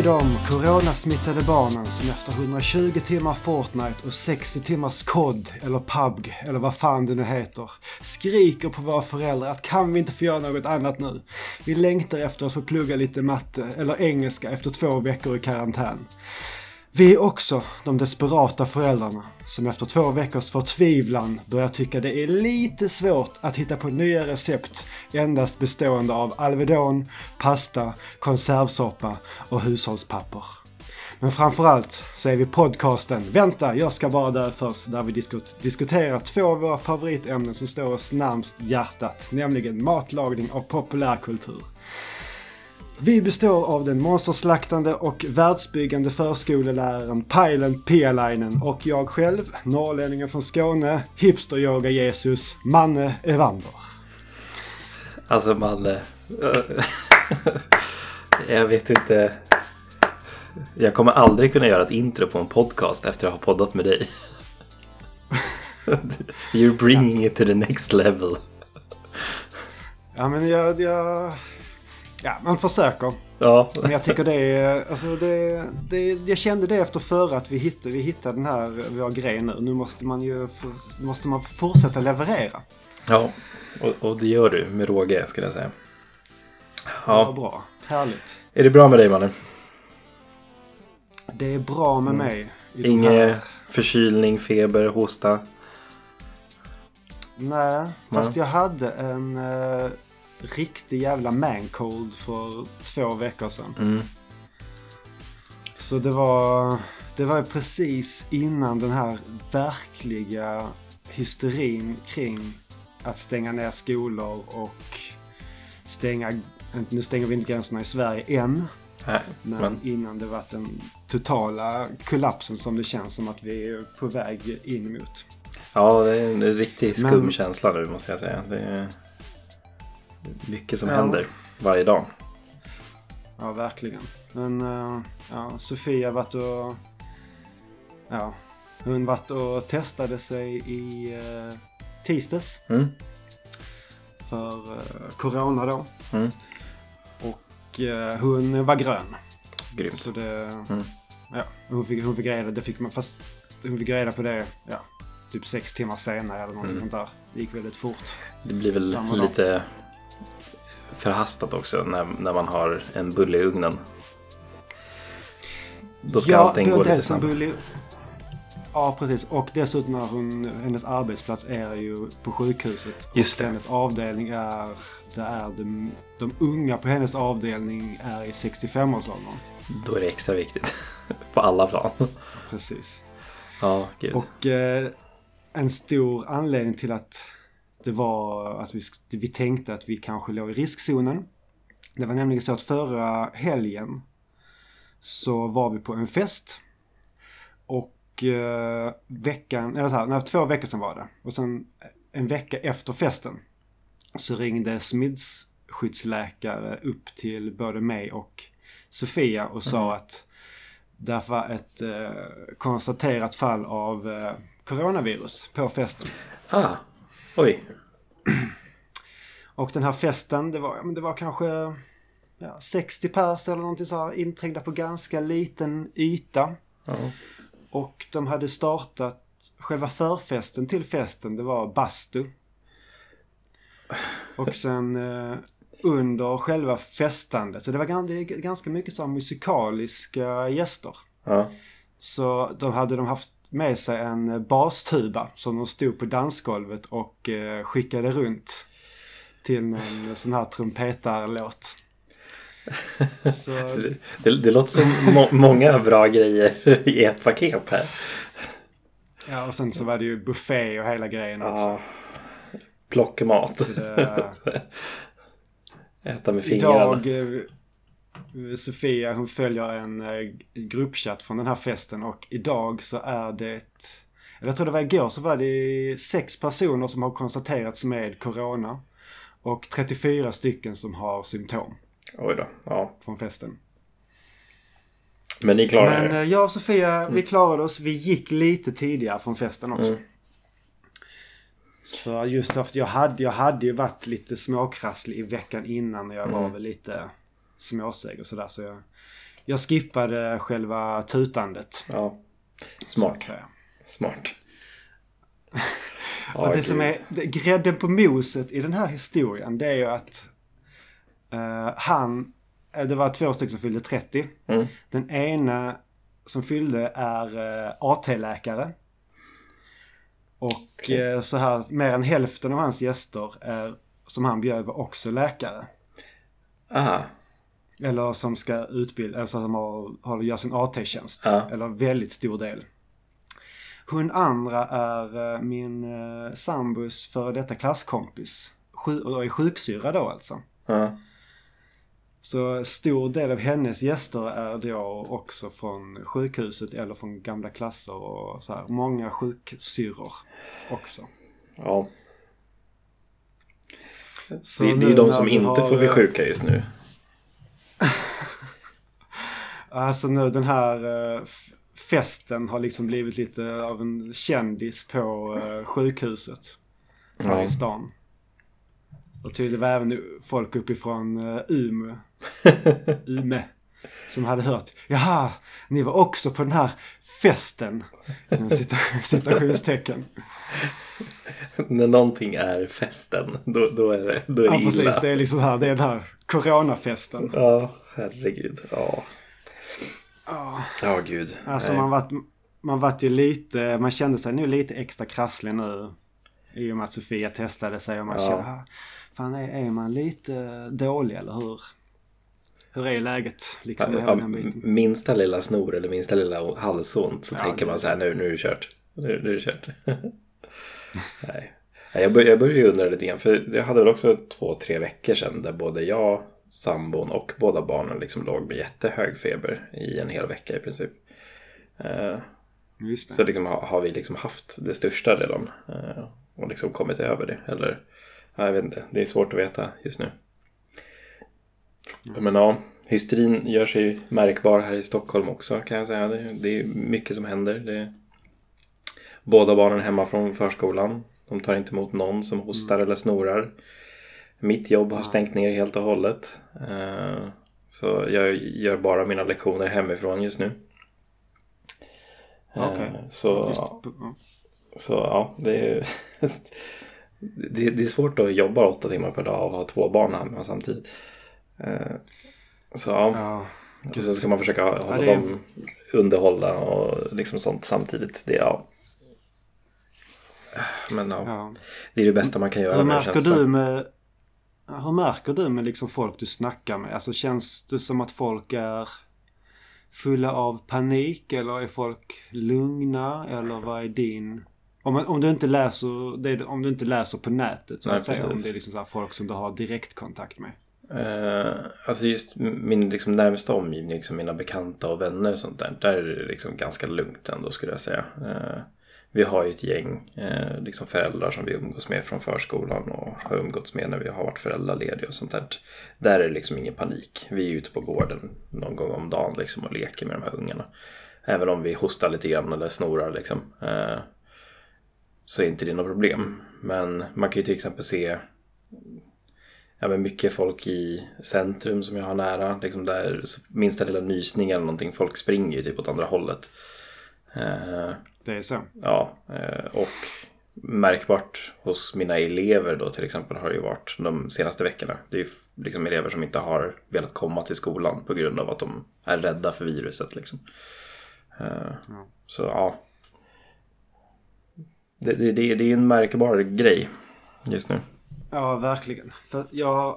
Är de coronasmittade barnen som efter 120 timmar Fortnite och 60 timmars COD eller PubG eller vad fan det nu heter skriker på våra föräldrar att kan vi inte få göra något annat nu? Vi längtar efter att få plugga lite matte eller engelska efter två veckor i karantän. Vi är också de desperata föräldrarna som efter två veckors förtvivlan börjar tycka det är lite svårt att hitta på nya recept endast bestående av Alvedon, pasta, konservsoppa och hushållspapper. Men framförallt så är vi podcasten Vänta, jag ska bara dö först där vi diskut- diskuterar två av våra favoritämnen som står oss närmst hjärtat, nämligen matlagning och populärkultur. Vi består av den monsterslaktande och världsbyggande förskoleläraren Pajlen Pialainen och jag själv, norrlänningen från Skåne, hipster-yoga-Jesus, Manne Evander. Alltså man... eh, jag vet inte. Jag kommer aldrig kunna göra ett intro på en podcast efter att ha poddat med dig. You're bringing it to the next level. Ja men jag, jag... Ja, man försöker. Ja, Men jag tycker det är, alltså det, det, jag kände det efter förra att vi hittade, vi hittade den här, vår grej nu. Nu måste man ju, måste man fortsätta leverera. ja. Och, och det gör du med råge skulle jag säga. Ja. Ja. bra. Härligt. Är det bra med dig mannen? Det är bra med mig. i den Ingen här- förkylning, feber, hosta? Nej, fast jag hade en uh, riktig jävla mancold för två veckor sedan. Mm. Så det var, det var precis innan den här verkliga hysterin kring att stänga ner skolor och stänga, nu stänger vi inte gränserna i Sverige än, Nej, men, men innan det var den totala kollapsen som det känns som att vi är på väg in mot. ja, det är en riktigt skum känsla nu måste jag säga. Det är mycket som Ja. händer varje dag. Ja, verkligen. Men eh, ja, Sofia varit och... Ja, hon varit och testade sig i uh, tisdags Mm. för eh, Corona då. Mm. Och eh, hon var grön. Grymt. Så det... Mm. Ja, hon fick, hon fick reda det fick man fast hon fick reda på det ja, typ sex timmar senare eller något Mm. sånt där. Det gick väldigt fort. Det blir väl Samma lite förhastat också när, när man har en bulle i ugnen. Då ska allting gå lite snabbt. Ja, precis. Och dessutom är hon, hennes arbetsplats är ju på sjukhuset. Just och hennes avdelning är, det är de, de unga på hennes avdelning är i 65-årsåldern. Då är det extra viktigt. På alla plan. Precis. Ja, gud. Och eh, en stor anledning till att det var att vi, vi tänkte att vi kanske låg i riskzonen. Det var nämligen så att förra helgen så var vi på en fest. Och eh, veckan, eller så här, nej, två veckor sedan var det. Och sen en vecka efter festen så ringde smittskyddsläkare upp till både mig och Sofia och sa att det var ett eh, konstaterat fall av eh, coronavirus på festen. Ah, oj. Och den här festen, det var, men det var kanske ja, 60 pers eller någonting så här inträngda på ganska liten yta. Ja. Och de hade startat själva förfesten till festen, det var bastu. Och sen eh, under själva festandet, så det var det ganska mycket så musikaliska gäster. Ja. Så då hade de haft med sig en bastuba som de stod på dansgolvet och eh, skickade runt till någon sån här trumpetarlåt. Så, Det, det, det låter som må, många bra grejer i ett paket här. ja, och sen så var det ju buffé och hela grejen också. Ja. Plockmat. Det, Äta med fingrarna. idag, eh, Sofia hon följer en eh, gruppchatt från den här festen och idag så är det, eller jag tror det var igår så var det sex personer som har konstaterats med corona. Och 34 stycken som har symptom Oj då. Ja. från festen. Men ni klarar Men er. eh, jag och Sofia, vi klarade oss. Vi gick lite tidigare från festen också. Mm. För just att jag hade, jag hade ju varit lite småkrasslig i veckan innan och jag var Mm. väl lite småseg och sådär. Så jag, Jag skippade själva tutandet. Ja. så Smart. säga. Smart. Och det som är det, grädden på moset i den här historien det är ju att eh, han, eh, det var två stycken som fyllde 30. Mm. Den ena som fyllde är eh, AT-läkare. Och Okej. eh, så här, mer än hälften av hans gäster är, som han bjöd var också läkare. Ah, Eller som ska utbilda, alltså som har, har, gör sin AT-tjänst. Ja. Eller väldigt stor del. Hon andra är eh, min eh, sambos före detta klasskompis. Sju, och är sjuksyra då alltså. ja. Så stor del av hennes gäster är då också från sjukhuset eller från gamla klasser och så här. Många sjuksyrror också. ja. Så Det, det är ju de som inte har, får bli eh, sjuka just nu. Alltså nu den här eh, f- festen har liksom blivit lite av en kändis på eh, sjukhuset. Här Ja. i stan. Och tydligen var även folk uppifrån uh, Umeå. Ume. Som hade hört. Jaha, ni var också på den här festen. Citationstecken. När någonting är festen, då, då är det, då är det Ja illa. precis, det är liksom här, det är den här coronafesten. Ja, herregud. Ja, Ja. ja gud. Alltså Nej. man vart, man vart ju lite, man kände sig nu lite extra krasslig nu. I och med att Sofia testade sig och man Ja. kände, ah, fan är, är man lite dålig eller hur? Hur är läget liksom? Ja, minsta lilla snor eller minsta lilla halsont så Ja, tänker det- man så här nu, nu är det kört. Nu, nu är det kört. Nej. Jag, bör, jag började ju undra lite grann för jag hade väl också två, tre veckor sedan där både jag, sambon och båda barnen liksom låg med jättehög feber i en hel vecka i princip. Eh. Så liksom har, vi liksom haft det största redan eh, och liksom kommit över det. Eller, ja, jag vet inte, det är svårt att veta just nu. Men ja, hysterin gör sig märkbar här i Stockholm också kan jag säga. Det, det är mycket som händer. Det, båda barnen hemma från förskolan. De tar inte emot någon som hostar eller snorar. Mitt jobb har stängt ner helt och hållet. Eh, Så jag gör bara mina lektioner hemifrån just nu. Eh, Okej. Så, Just, ja. så ja, det är, det, det är svårt att jobba åtta timmar per dag och ha två barn hemma samtidigt. Eh, Så ja, ja. och så ska man försöka hålla det är- dem underhållna och liksom sånt samtidigt. Det, ja. Men ja, ja. det är det bästa man kan göra. Hur märker du med hur märker du med liksom folk du snackar med? Alltså känns det som att folk är fulla av panik eller är folk lugna eller vad är din... Om, man- om du inte läser, det om du inte läser på nätet så Nej, att säga, om det är liksom så folk som du har direktkontakt med. Eh, alltså just min liksom närmsta omgivning, liksom mina bekanta och vänner och sånt där. Där är det liksom ganska lugnt ändå skulle jag säga. Eh, vi har ju ett gäng eh, liksom föräldrar som vi umgås med från förskolan och har umgåtts med när vi har varit föräldralediga och sånt där. Där är det liksom ingen panik. Vi är ute på gården någon gång om dagen liksom och leker med de här ungarna. Även om vi hostar lite grann eller snorar liksom. Eh, så är inte det något problem. Men man kan ju till exempel se ja, men mycket folk i centrum som jag har nära. Liksom där minsta lilla nysning eller någonting. Folk springer ju typ åt andra hållet. Eh, det är så. ja, eh, och märkbart hos mina elever då till exempel har det ju varit de senaste veckorna. Det är ju liksom elever som inte har velat komma till skolan på grund av att de är rädda för viruset liksom. Eh, Ja. Så ja. Det, det, det, det är en märkbar grej just nu. Ja, verkligen. För jag...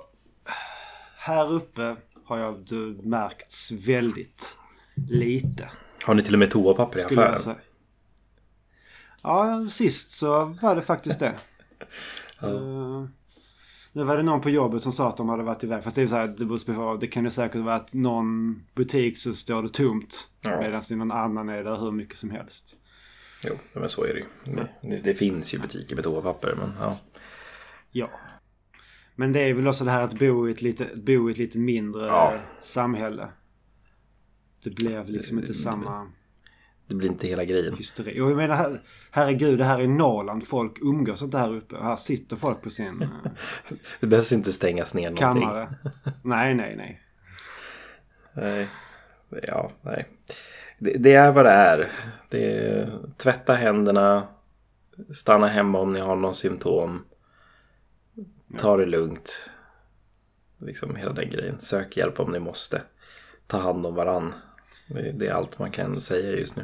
Här uppe har jag märkts väldigt lite. Har ni till och med toapapper i affären? Ja, sist så var det faktiskt det. Eh, nu var det någon på jobbet som sa att de hade varit iväg. Fast det är så här, det, beror det kan ju säkert vara att någon butik så står det tomt. Ja. Medan det någon annan är där hur mycket som helst. Jo, men så är det ju. Det, det, finns ju butiker med toapapper, men ja. Ja. Men det är väl också det här att bo i ett lite, bo i ett lite mindre Ja. eh, samhälle. Det blev liksom inte samma Det blir inte hela grejen. hysteri. Och jag menar, her- herregud, det här är Norrland. Folk umgås inte här uppe. Här sitter folk på sin eh, Det behövs inte stängas ner någonting. kammare. Nej, nej, nej. Nej. ja, nej. Det, det, är vad det är. Det är. Tvätta händerna. Stanna hemma om ni har någon symptom. Ta det lugnt. Liksom hela den grejen. Sök hjälp om ni måste. Ta hand om varann. Det är allt man kan säga just nu.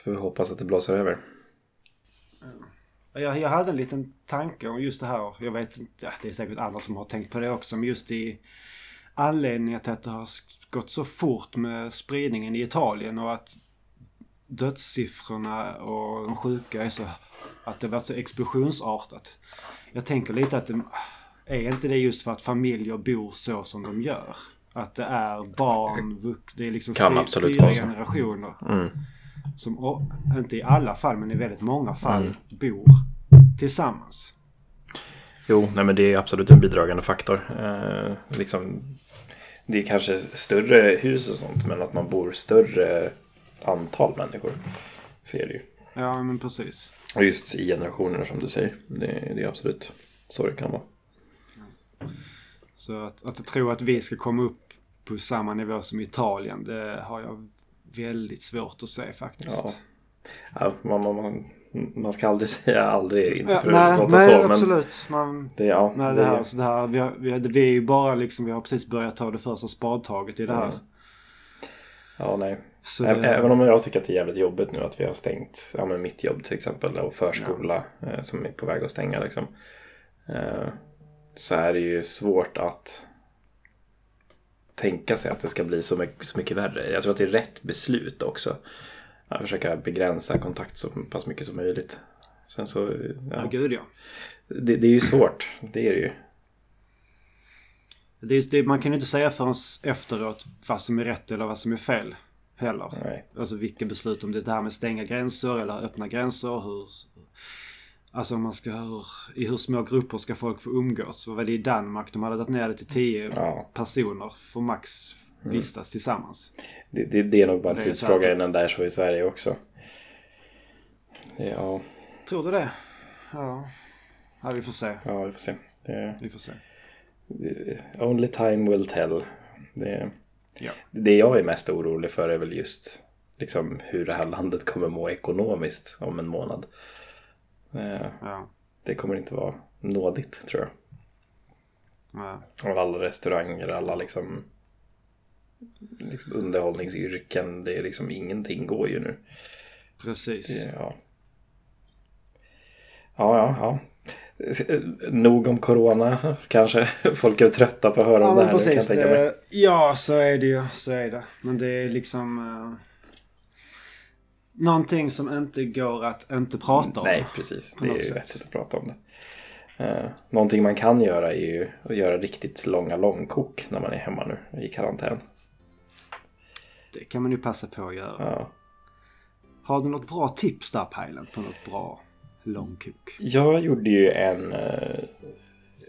Så får vi hoppas att det blåser över. Jag, jag hade en liten tanke om just det här. Jag vet inte, det är säkert andra som har tänkt på det också. Men just i anledningen till att det har gått så fort med spridningen i Italien och att dödssiffrorna och de sjuka är så... Att det varit så explosionsartat. Jag tänker lite att det, är inte det just för att familjer bor så som de gör? Att det är barn, det är liksom kan fyra, fyra generationer. Mm. Som, inte i alla fall, men i väldigt många fall mm. bor tillsammans. Jo, nej men det är absolut en bidragande faktor. Eh, liksom, det är kanske större hus och sånt, men att man bor större antal människor. Ser du ju. Ja, men precis. Och just i generationer som du säger. Det, det är absolut så det kan vara. Så att, att tro att vi ska komma upp på samma nivå som Italien, det har jag väldigt svårt att se faktiskt. Ja. Ja, man, man, man ska aldrig säga aldrig, inte för ja, att låta nej, så. Men absolut. Man, det, ja, nej, det, det här, så det här, vi, har, vi, vi är ju bara liksom, vi har precis börjat ta det första spadtaget i det här. Mm. Ja, nej. Så det... Även om jag tycker att det är jävligt jobbigt nu att vi har stängt ja, men mitt jobb till exempel och förskola ja. eh, som är på väg att stänga. Liksom. Eh, så är det ju svårt att tänka sig att det ska bli så mycket, så mycket värre. Jag tror att det är rätt beslut också. Att försöka begränsa kontakt så pass mycket som möjligt. Sen så, ja. ja gud ja. Det, det, är ju svårt, det är det ju. Det, det, man kan ju inte säga förrän efteråt vad som är rätt eller vad som är fel. Heller. Nej. Alltså vilka beslut om det här med stänga gränser eller öppna gränser. Hur, Alltså om man ska, hur, i hur små grupper ska folk få umgås? Vad var det i Danmark? De hade dragit ner det till tio ja. personer för max mm. vistas mm. tillsammans. Det, det, det, är nog bara en tidsfråga innan det är så i Sverige också. Ja. Tror du det? Ja. ja, vi får se. Ja, vi får se. Det, vi får se. Only time will tell. Det, ja. det jag är mest orolig för är väl just liksom, hur det här landet kommer må ekonomiskt om en månad. Eh, ja. Det kommer inte vara nådigt tror jag. Ja. Och alla restauranger, alla liksom, liksom underhållningsyrken. Det är liksom ingenting går ju nu. Precis. Ja. Ja, ja, ja. Nog om corona kanske. Folk är trötta på att höra ja, om det här precis, nu kan jag tänka mig. Ja, så är det ju. Så är det. Men det är liksom... Någonting som inte går att inte prata om. Nej, precis. Det är ju vettigt att prata om det. Uh, någonting man kan göra är ju att göra riktigt långa långkok när man är hemma nu i karantän. Det kan man ju passa på att göra. Ja. Har du något bra tips där Pajlen på något bra långkok? Jag gjorde ju en uh,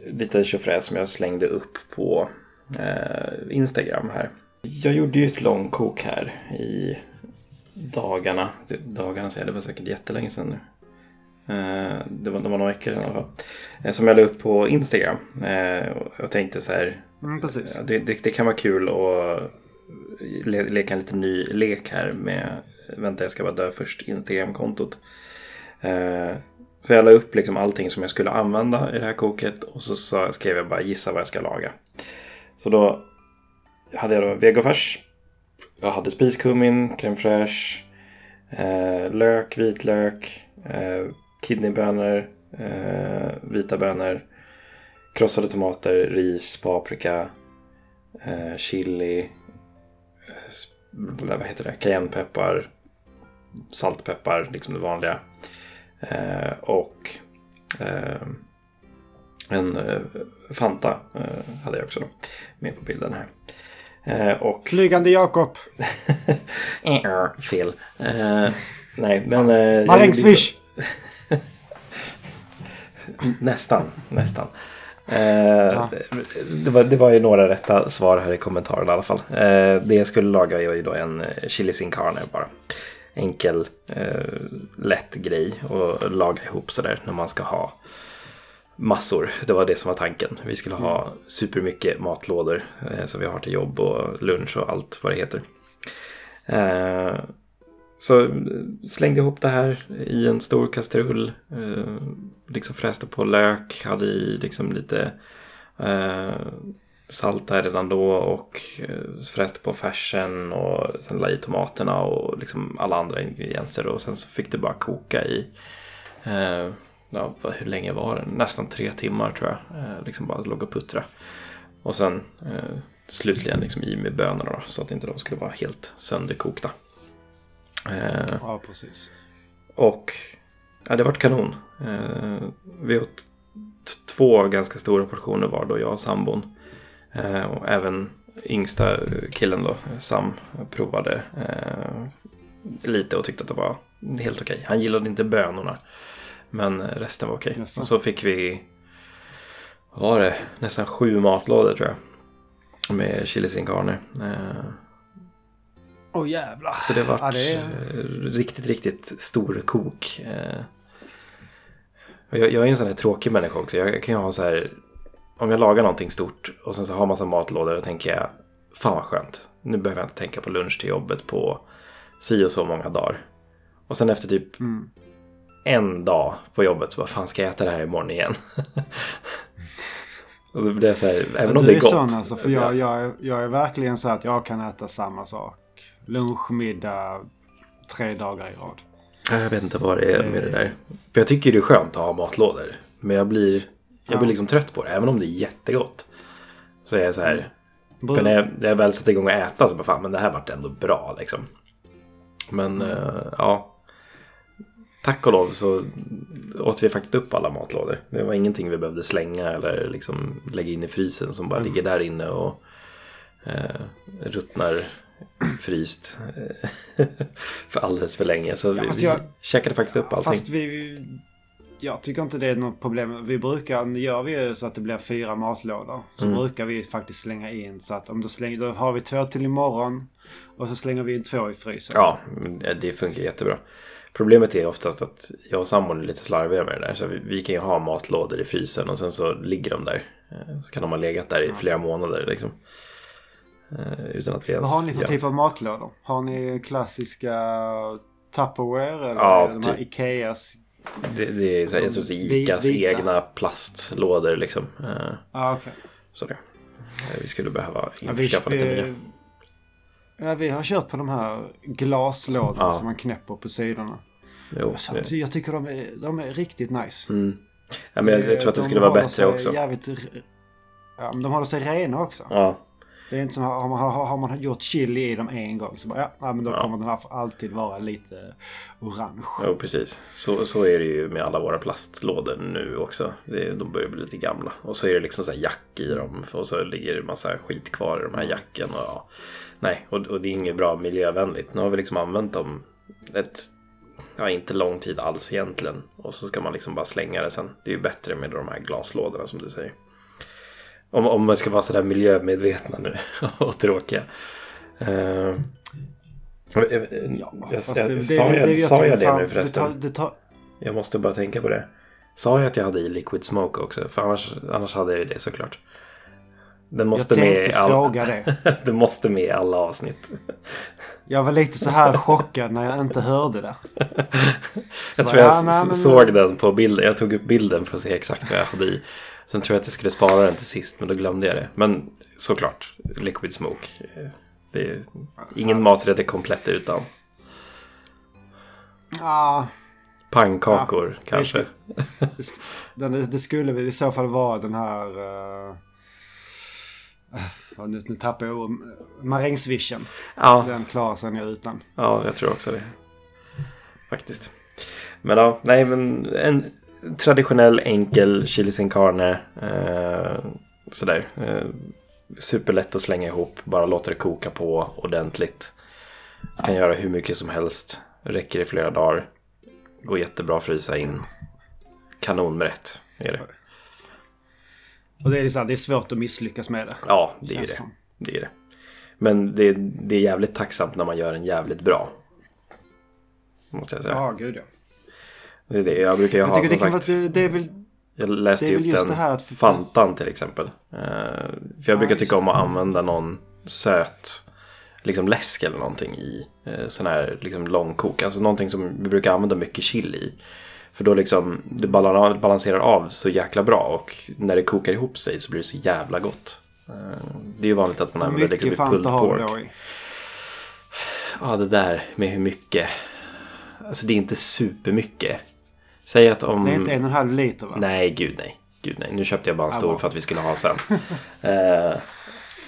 liten tjofräs som jag slängde upp på uh, Instagram här. Jag gjorde ju ett långkok här i dagarna. Dagarna säger det var säkert jättelänge sedan nu. Eh, det var, det var några veckor sedan i alla fall. Eh, som jag la upp på Instagram. Eh, och tänkte så här. Mm, precis. Det, det, det, kan vara kul att le, leka en liten ny lek här med Vänta jag ska bara dö först Instagram-kontot. Så jag la upp liksom allting som jag skulle använda i det här koket och så skrev jag bara gissa vad jag ska laga. Så då hade jag då vegofärs jag hade spiskummin, crème fraîche, eh, lök, vitlök, eh, kidneybönor, eh, vita bönor, krossade tomater, ris, paprika, eh, chili, eh, vad heter det, cayennepeppar, saltpeppar, liksom det vanliga. Eh, och eh, en eh, Fanta eh, hade jag också då, med på bilden här. Eh, och... Flygande Jakob. Fel. Eh, nej, men... Eh, Marängsvish. nästan, nästan. Eh, ja. det, var, det var ju några rätta svar här i kommentaren i alla fall. Det jag skulle laga är ju då en chili sin carne bara. Enkel, lätt grej att laga ihop sådär när man ska ha massor. Det var det som var tanken. Vi skulle ha supermycket matlådor eh, som vi har till jobb och lunch och allt vad det heter. Eh, så slängde ihop det här i en stor kastrull. Eh, liksom fräste på lök, hade i liksom lite eh, salt där redan då och eh, fräste på färsen och sen la i tomaterna och liksom alla andra ingredienser och sen så fick det bara koka i eh, ja, hur länge var det? Nästan tre timmar tror jag. Eh, liksom bara låg och puttra. Och sen eh, slutligen liksom i med bönorna då, så att inte de skulle vara helt sönderkokta. Eh, ja, precis. Och ja, det vart kanon. Eh, vi åt två ganska stora portioner var då, jag och sambon. Eh, och även yngsta killen då, Sam, provade eh, lite och tyckte att det var helt okej. Han gillade inte bönorna. Men resten var okej. Och så fick vi, vad var det, nästan sju matlådor tror jag. Med chili sin carne. Eh, Åh oh, jävlar. Så det var ja, det är... riktigt, riktigt stor kok. Eh, jag, jag är en sån här tråkig människa också. Jag kan ju ha så här, om jag lagar någonting stort och sen så har man massa matlådor och tänker jag, fan vad skönt. Nu behöver jag inte tänka på lunch till jobbet på si och så många dagar. Och sen efter typ mm. En dag på jobbet så bara, fan ska jag äta det här imorgon igen? och så blir det så här, även om det är gott. Du är sån alltså, för jag, jag, jag är verkligen så att jag kan äta samma sak lunch, middag, tre dagar i rad. Jag vet inte vad det är med det där. För jag tycker det är skönt att ha matlådor. Men jag blir, jag blir liksom trött på det. Även om det är jättegott. Så är jag så här. Mm. För när jag, när jag väl sätter igång och äta så bara fan men det här vart ändå bra liksom. Men äh, ja. Tack och lov så åt vi faktiskt upp alla matlådor. Det var ingenting vi behövde slänga eller liksom lägga in i frysen som bara mm. ligger där inne och eh, ruttnar fryst för alldeles för länge. Så ja, vi, jag, vi käkade faktiskt upp allting. Fast vi, jag tycker inte det är något problem. Vi brukar, gör vi så att det blir fyra matlådor. Så mm. brukar vi faktiskt slänga in så att om du slänger, då har vi två till imorgon. Och så slänger vi in två i frysen. Ja, det funkar jättebra. Problemet är oftast att jag och sambon är lite slarviga med det där. Så vi, vi, kan ju ha matlådor i frysen och sen så ligger de där. Eh, så kan de ha legat där i flera månader liksom. Eh, utan att vi ens Vad har ni för typ av matlådor? Har ni klassiska Tupperware eller ja, de här typ. Ikeas? Det, det är så här, jag tror det är Icas vita. egna plastlådor liksom. Eh, ah, okay. Så det. Vi skulle behöva införskaffa ja, lite nya. Ja, vi har kört på de här glaslådorna ja. som man knäpper på sidorna. Jo, alltså, jag tycker de är, de är riktigt nice. Mm. Ja, men jag, jag tror att det skulle vara bättre också. Jävligt, ja, men de håller sig rena också. Ja. Det är inte som har man, har, man gjort chili i dem en gång så bara, ja, men då ja. kommer den alltid vara lite orange. Jo, precis. Så, så är det ju med alla våra plastlådor nu också. Det, de börjar bli lite gamla. Och så är det liksom så jack i dem och så ligger det massa skit kvar i de här jacken. Och, ja. Nej, och, och det är inget bra miljövänligt. Nu har vi liksom använt dem ett ja, inte lång tid alls egentligen. Och så ska man liksom bara slänga det sen. Det är ju bättre med de här glaslådorna som du säger. Om, om man ska vara sådär miljömedvetna nu och tråkiga. Uh, ja, jag, jag, det, sa jag det, sa jag det nu förresten? Det tar, det tar... Jag måste bara tänka på det. Sa jag att jag hade i liquid smoke också? För annars, annars hade jag ju det såklart. Den måste jag med i all... fråga det. Den måste med i alla avsnitt. Jag var lite så här chockad när jag inte hörde det. Så jag tror jag ja, nej, såg men... den på bilden. Jag tog upp bilden för att se exakt vad jag hade i. Sen tror jag att jag skulle spara den till sist, men då glömde jag det. Men såklart, liquid smoke. Det är, ingen maträtt är komplett utan. Ja. Pannkakor ja, kanske. Det, det, det, skulle i så fall vara den här... Uh, nu, nu tappar jag Marängsvischen. Ja. Den klarar sig nog utan. Ja, jag tror också det. Faktiskt. Men ja, nej men en traditionell enkel chili sin carne. Eh, sådär. Eh, superlätt att slänga ihop. Bara låta det koka på ordentligt. Kan göra hur mycket som helst. Räcker i flera dagar. Går jättebra att frysa in. Kanonrätt är det. Och det är, liksom, det är svårt att misslyckas med det. Ja, det är ju det. det, är det. Men det, det är jävligt tacksamt när man gör en jävligt bra. Måste jag säga. Ja, gud ja. Det är det. Jag brukar ju jag ha som sagt. Det, det, är väl, Jag läste Det ju upp den det att- Fantan till exempel. Eh, för jag brukar tycka om att använda någon söt liksom läsk eller någonting i eh, sån här liksom långkok. Alltså någonting som vi brukar använda mycket chill i. För då liksom det balan- balanserar av så jäkla bra och när det kokar ihop sig så blir det så jävla gott. Eh, det är ju vanligt att man använder liksom pulled pork. Ja, det där med hur mycket. Alltså det är inte supermycket. Säg att om... Det är inte en och en halv liter va? Nej, gud nej. Gud nej. Nu köpte jag bara en stor för att vi skulle ha sen. eh,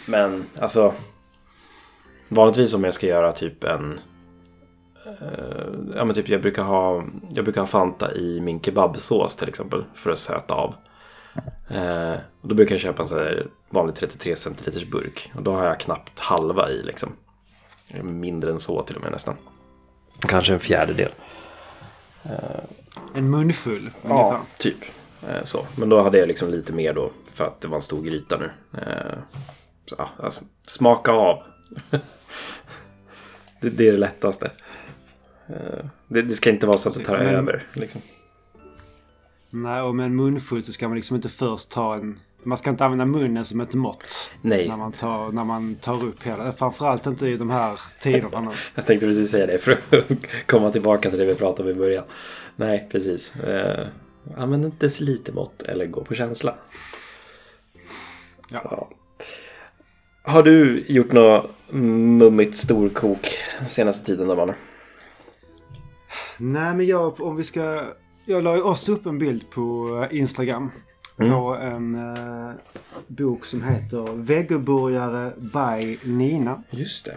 men alltså. Vanligtvis om jag ska göra typ en. Eh, ja men typ jag brukar ha. Jag brukar ha Fanta i min kebabsås till exempel. För att söta av. Eh, och då brukar jag köpa en sån här vanlig 33 centiliters burk. Och då har jag knappt halva i liksom. Mindre än så till och med nästan. Kanske en fjärdedel. En munfull Ja, ungefär. typ. Eh, Så. Men då hade jag liksom lite mer då för att det var en stor gryta nu. Eh, Så, ja, alltså, smaka av. det, det är det lättaste. Eh, Det, det ska inte vara så att det tar Men- över. Liksom. Nej, och med en munfull så ska man liksom inte först ta en... Man ska inte använda munnen som ett mått. Nej, När man tar, när man tar upp hela. Framförallt inte i de här tiderna nu. jag tänkte precis säga det för att komma tillbaka till det vi pratade om i början. Nej, precis. Eh, Använd inte decilitermått eller gå på känsla. Ja. Så. Har du gjort något mummigt storkok senaste tiden då, Manne? Nej, men jag, om vi ska... Jag la ju också upp en bild på Instagram. På en eh, bok som heter Vegoburgare by Nina. Just det.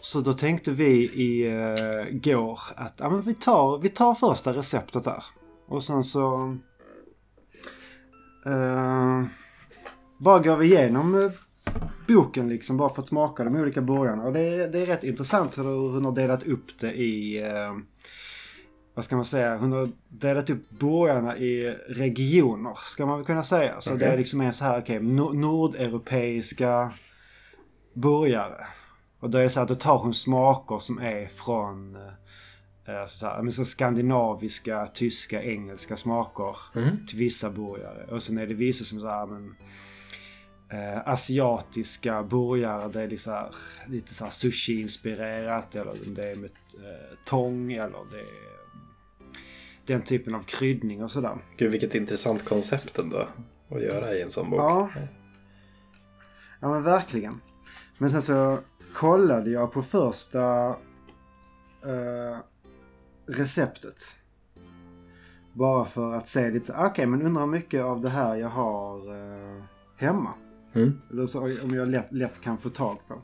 Så då tänkte vi i uh, går att ja, men vi, tar, vi tar första receptet där. Och sen så... eh, bara går vi igenom eh, boken liksom bara för att smaka de olika burgarna. Och det är, det är rätt intressant hur hon har delat upp det i... eh, vad ska man säga? Hon har delat upp burgarna i regioner, ska man väl kunna säga. Så Okej. det är liksom är så här, okej, nor- nordeuropeiska burgare. Och då är det så här, då tar hon smaker som är från eh, så här, men så skandinaviska, tyska, engelska smaker Mm. till vissa burgare. Och sen är det vissa som är så här, men, eh, asiatiska burgare. Det är lite så här, lite så sushi-inspirerat eller det är med eh, tång eller det är den typen av kryddning och sådär. Gud, vilket intressant koncept ändå att göra i en sån bok. Ja. Ja men verkligen. Men sen så kollade jag på första eh, receptet. Bara för att se lite, okej men undrar hur mycket av det här jag har eh, hemma. Mm. Eller så, om jag lätt, lätt kan få tag på.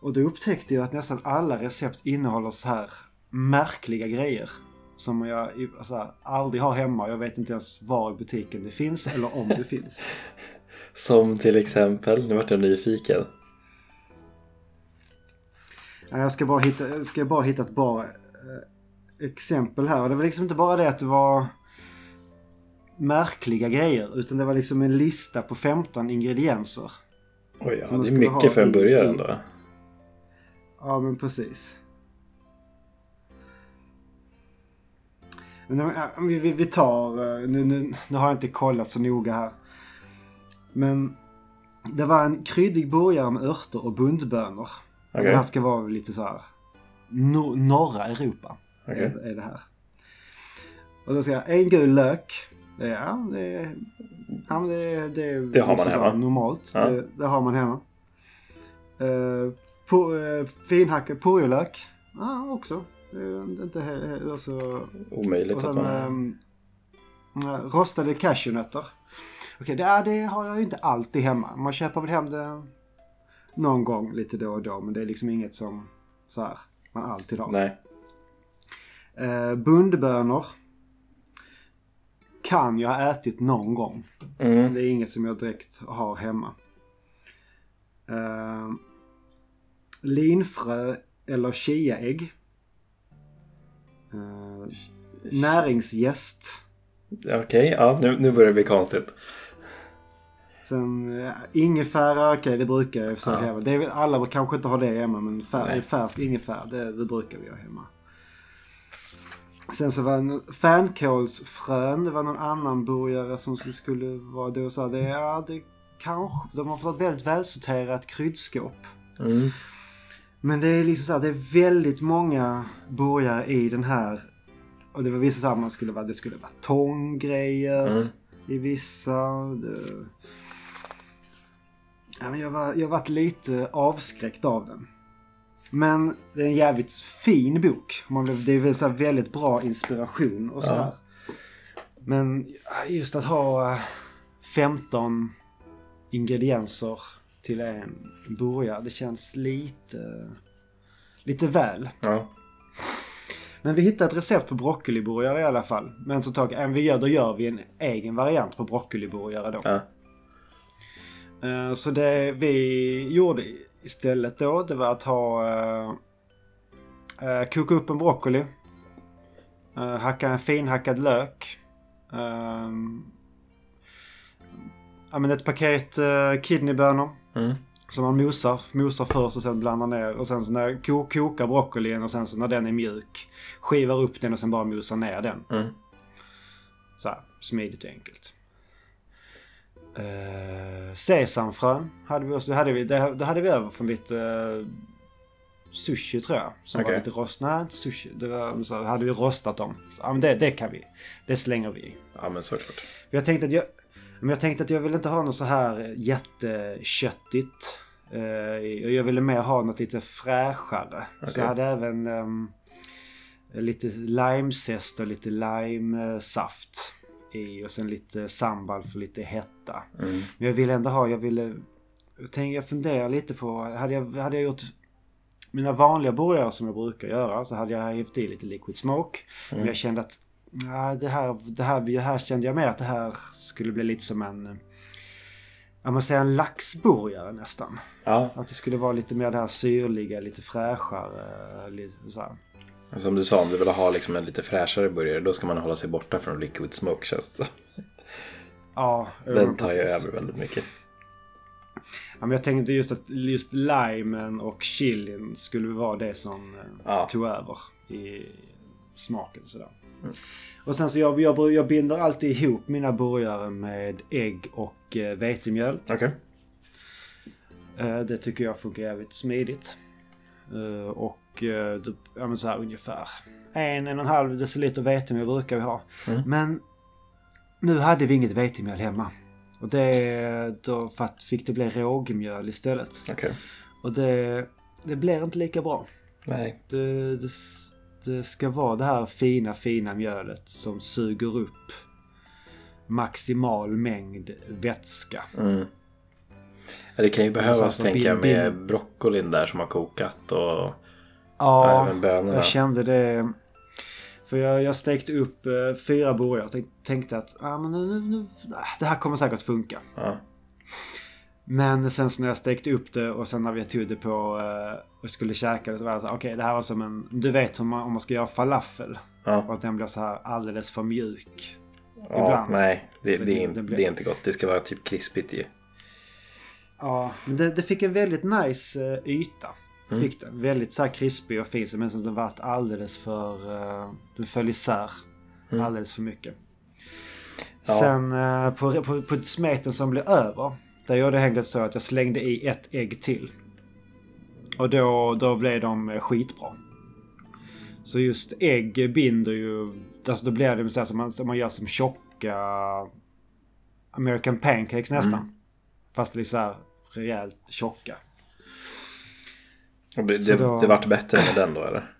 Och då upptäckte jag att nästan alla recept innehåller så här märkliga grejer. Som jag i- så här, aldrig har hemma. Jag vet inte ens var i butiken det finns eller om det finns. Som till exempel, nu vart jag nyfiken. Ja, Jag ska bara hitta, jag ska bara hitta ett bra eh, exempel här. Och det var liksom inte bara det att det var märkliga grejer. Utan det var liksom en lista på 15 ingredienser. Oj, ja, det är mycket för en burgare ändå. Ja, men precis. Men, vi, vi, vi tar... eh, Nu, nu, nu har jag inte kollat så noga här. Men det var en kryddig burgare med örter och bundbönor. Okej. Det här ska vara lite så här... No, norra Europa Okej. är, är det här. Och då ska jag en gul lök. Det ja, det ja, det, är- det, Det har man hemma. Normalt. Ja. Det, det har man hemma. Uh, på, uh, finhackad purjolök. Ja, också. Det är inte he- he- alltså, Omöjligt och att sen, man... ehm, eh, rostade cashewnötter. Okej, det, det har jag ju inte alltid hemma. Man köper väl hem det någon gång lite då och då. Men det är liksom inget som så här, man alltid har. Nej. Eh, bundbönor. Kan jag ha ätit någon gång. Mm. Det är inget som jag direkt har hemma. Eh, linfrö eller chiaägg. Eh, näringsgäst. Okej, ja nu, nu börjar det bli konstigt. Sen eh, ingefära, okej det brukar jag i och för sig Ja. hemma. Det är, alla kanske inte har det hemma men fär, färsk ingefära det, det brukar vi ha hemma. Sen så var det en fänkålsfrön. Det var någon annan burgare som skulle vara då. Så här, det, ja, det kanske. De har fått ett väldigt välsorterat kryddskåp. Mm. Men det är liksom så här, det är väldigt många burgare i den här. Och det var vissa så här, man skulle vara, det skulle vara tånggrejer Mm. i vissa. Det... Ja, men jag, var, jag har varit lite avskräckt av den. Men det är en jävligt fin bok. Man, det är så väldigt bra inspiration och så Ja. här. Men just att ha eh, 15 ingredienser till en burgare. Det känns lite, lite väl. Ja. Men vi hittade ett recept på broccoliburgare i alla fall. Men så tag, även vi gör, då gör vi en egen variant på broccoliburgare då. Ja. Eh, Så det vi gjorde istället då, det var att ha... Uh, koka upp en broccoli. Uh, hacka en finhackad lök. Ja, men ett paket uh, kidneybönor. Mm. Som man mosar, mosar först och sen blandar ner. Och sen så när ko, kokar broccolin och sen så när den är mjuk. Skivar upp den och sen bara mosar ner den. Mm. Så här, smidigt och enkelt. Uh, sesamfrön hade vi också. Det hade vi, det, det hade vi över från lite eh, sushi tror jag. Som Okej. var lite rost. Nej, inte sushi. Det var, så hade vi rostat dem. Så, ja, men det, det kan vi. Det slänger vi ja, men såklart. Jag tänkte att jag, men jag tänkte att jag vill inte ha något så här jätteköttigt. Eh, jag ville mer ha något lite fräschare. Så Okej. jag hade även ehm, lite limezest och lite limesaft i. Och sen lite sambal för lite hetta. Mm. Men jag ville ändå ha, jag ville... Jag, tänkte, jag funderar lite på, hade jag, hade jag gjort mina vanliga burgare som jag brukar göra så hade jag hävt i lite liquid smoke. Men jag kände att ja, det, här, det, här, det här kände jag mer att det här skulle bli lite som en... Ja, man säger en laxburgare nästan. Ja, Att det skulle vara lite mer det här syrliga, lite fräschare. Lite så här. Som du sa, om du vill ha liksom en lite fräschare burgare då ska man hålla sig borta från liquid smoke känns det. Ja, Den tar ju över väldigt mycket. Ja, men jag tänkte just att just limen och chilin skulle vara det som eh, Ja. tog över i smaken. Sådär. Och sen så jag, jag, jag binder alltid ihop mina burgare med ägg och eh, vetemjöl. Okej. Eh, det tycker jag funkar jävligt smidigt. Eh, och eh, det, ja, men så här ungefär en, en och en halv deciliter vetemjöl brukar vi ha. Mm. Men nu hade vi inget vetemjöl hemma. Och det, då fick det bli rågmjöl istället. Okej. Och det, det blir inte lika bra. Nej. Det, det, det ska vara det här fina, fina mjölet som suger upp maximal mängd vätska. Mm. Ja, det kan ju behövas Alltså, tänker jag med broccolin där som har kokat och Ja, jag kände det. För jag, jag stekte upp eh, fyra burgare och tänk, tänkte att ah, men nu, nu, nu, ah, det här kommer säkert funka. Ja. Men sen så när jag stekte upp det och sen när vi tog det på eh, och skulle käka det så var det så okej det här var som en, du vet hur man, om man ska göra falafel. Och Ja. att den blir så här alldeles för mjuk. ja, Ibland. nej. Det, det, Det- är, det blir- det är inte gott. Det ska vara typ krispigt ju. Ja, men det, det fick en väldigt nice eh, yta. Mm. Fick den. Väldigt så här krispig och fin. Men som den vart alldeles för... Uh, den föll isär Mm. alldeles för mycket. Ja. Sen eh, på, på, på smeten som blev över. Där gjorde jag helt enkelt så att jag slängde i ett ägg till. Och då, då blev de eh, skitbra. Så just ägg binder ju... Alltså då blir det så här som man, som man gör som tjocka American pancakes nästan. Mm. Fast det är så här rejält tjocka. Och det, det, då- det vart bättre med den då eller?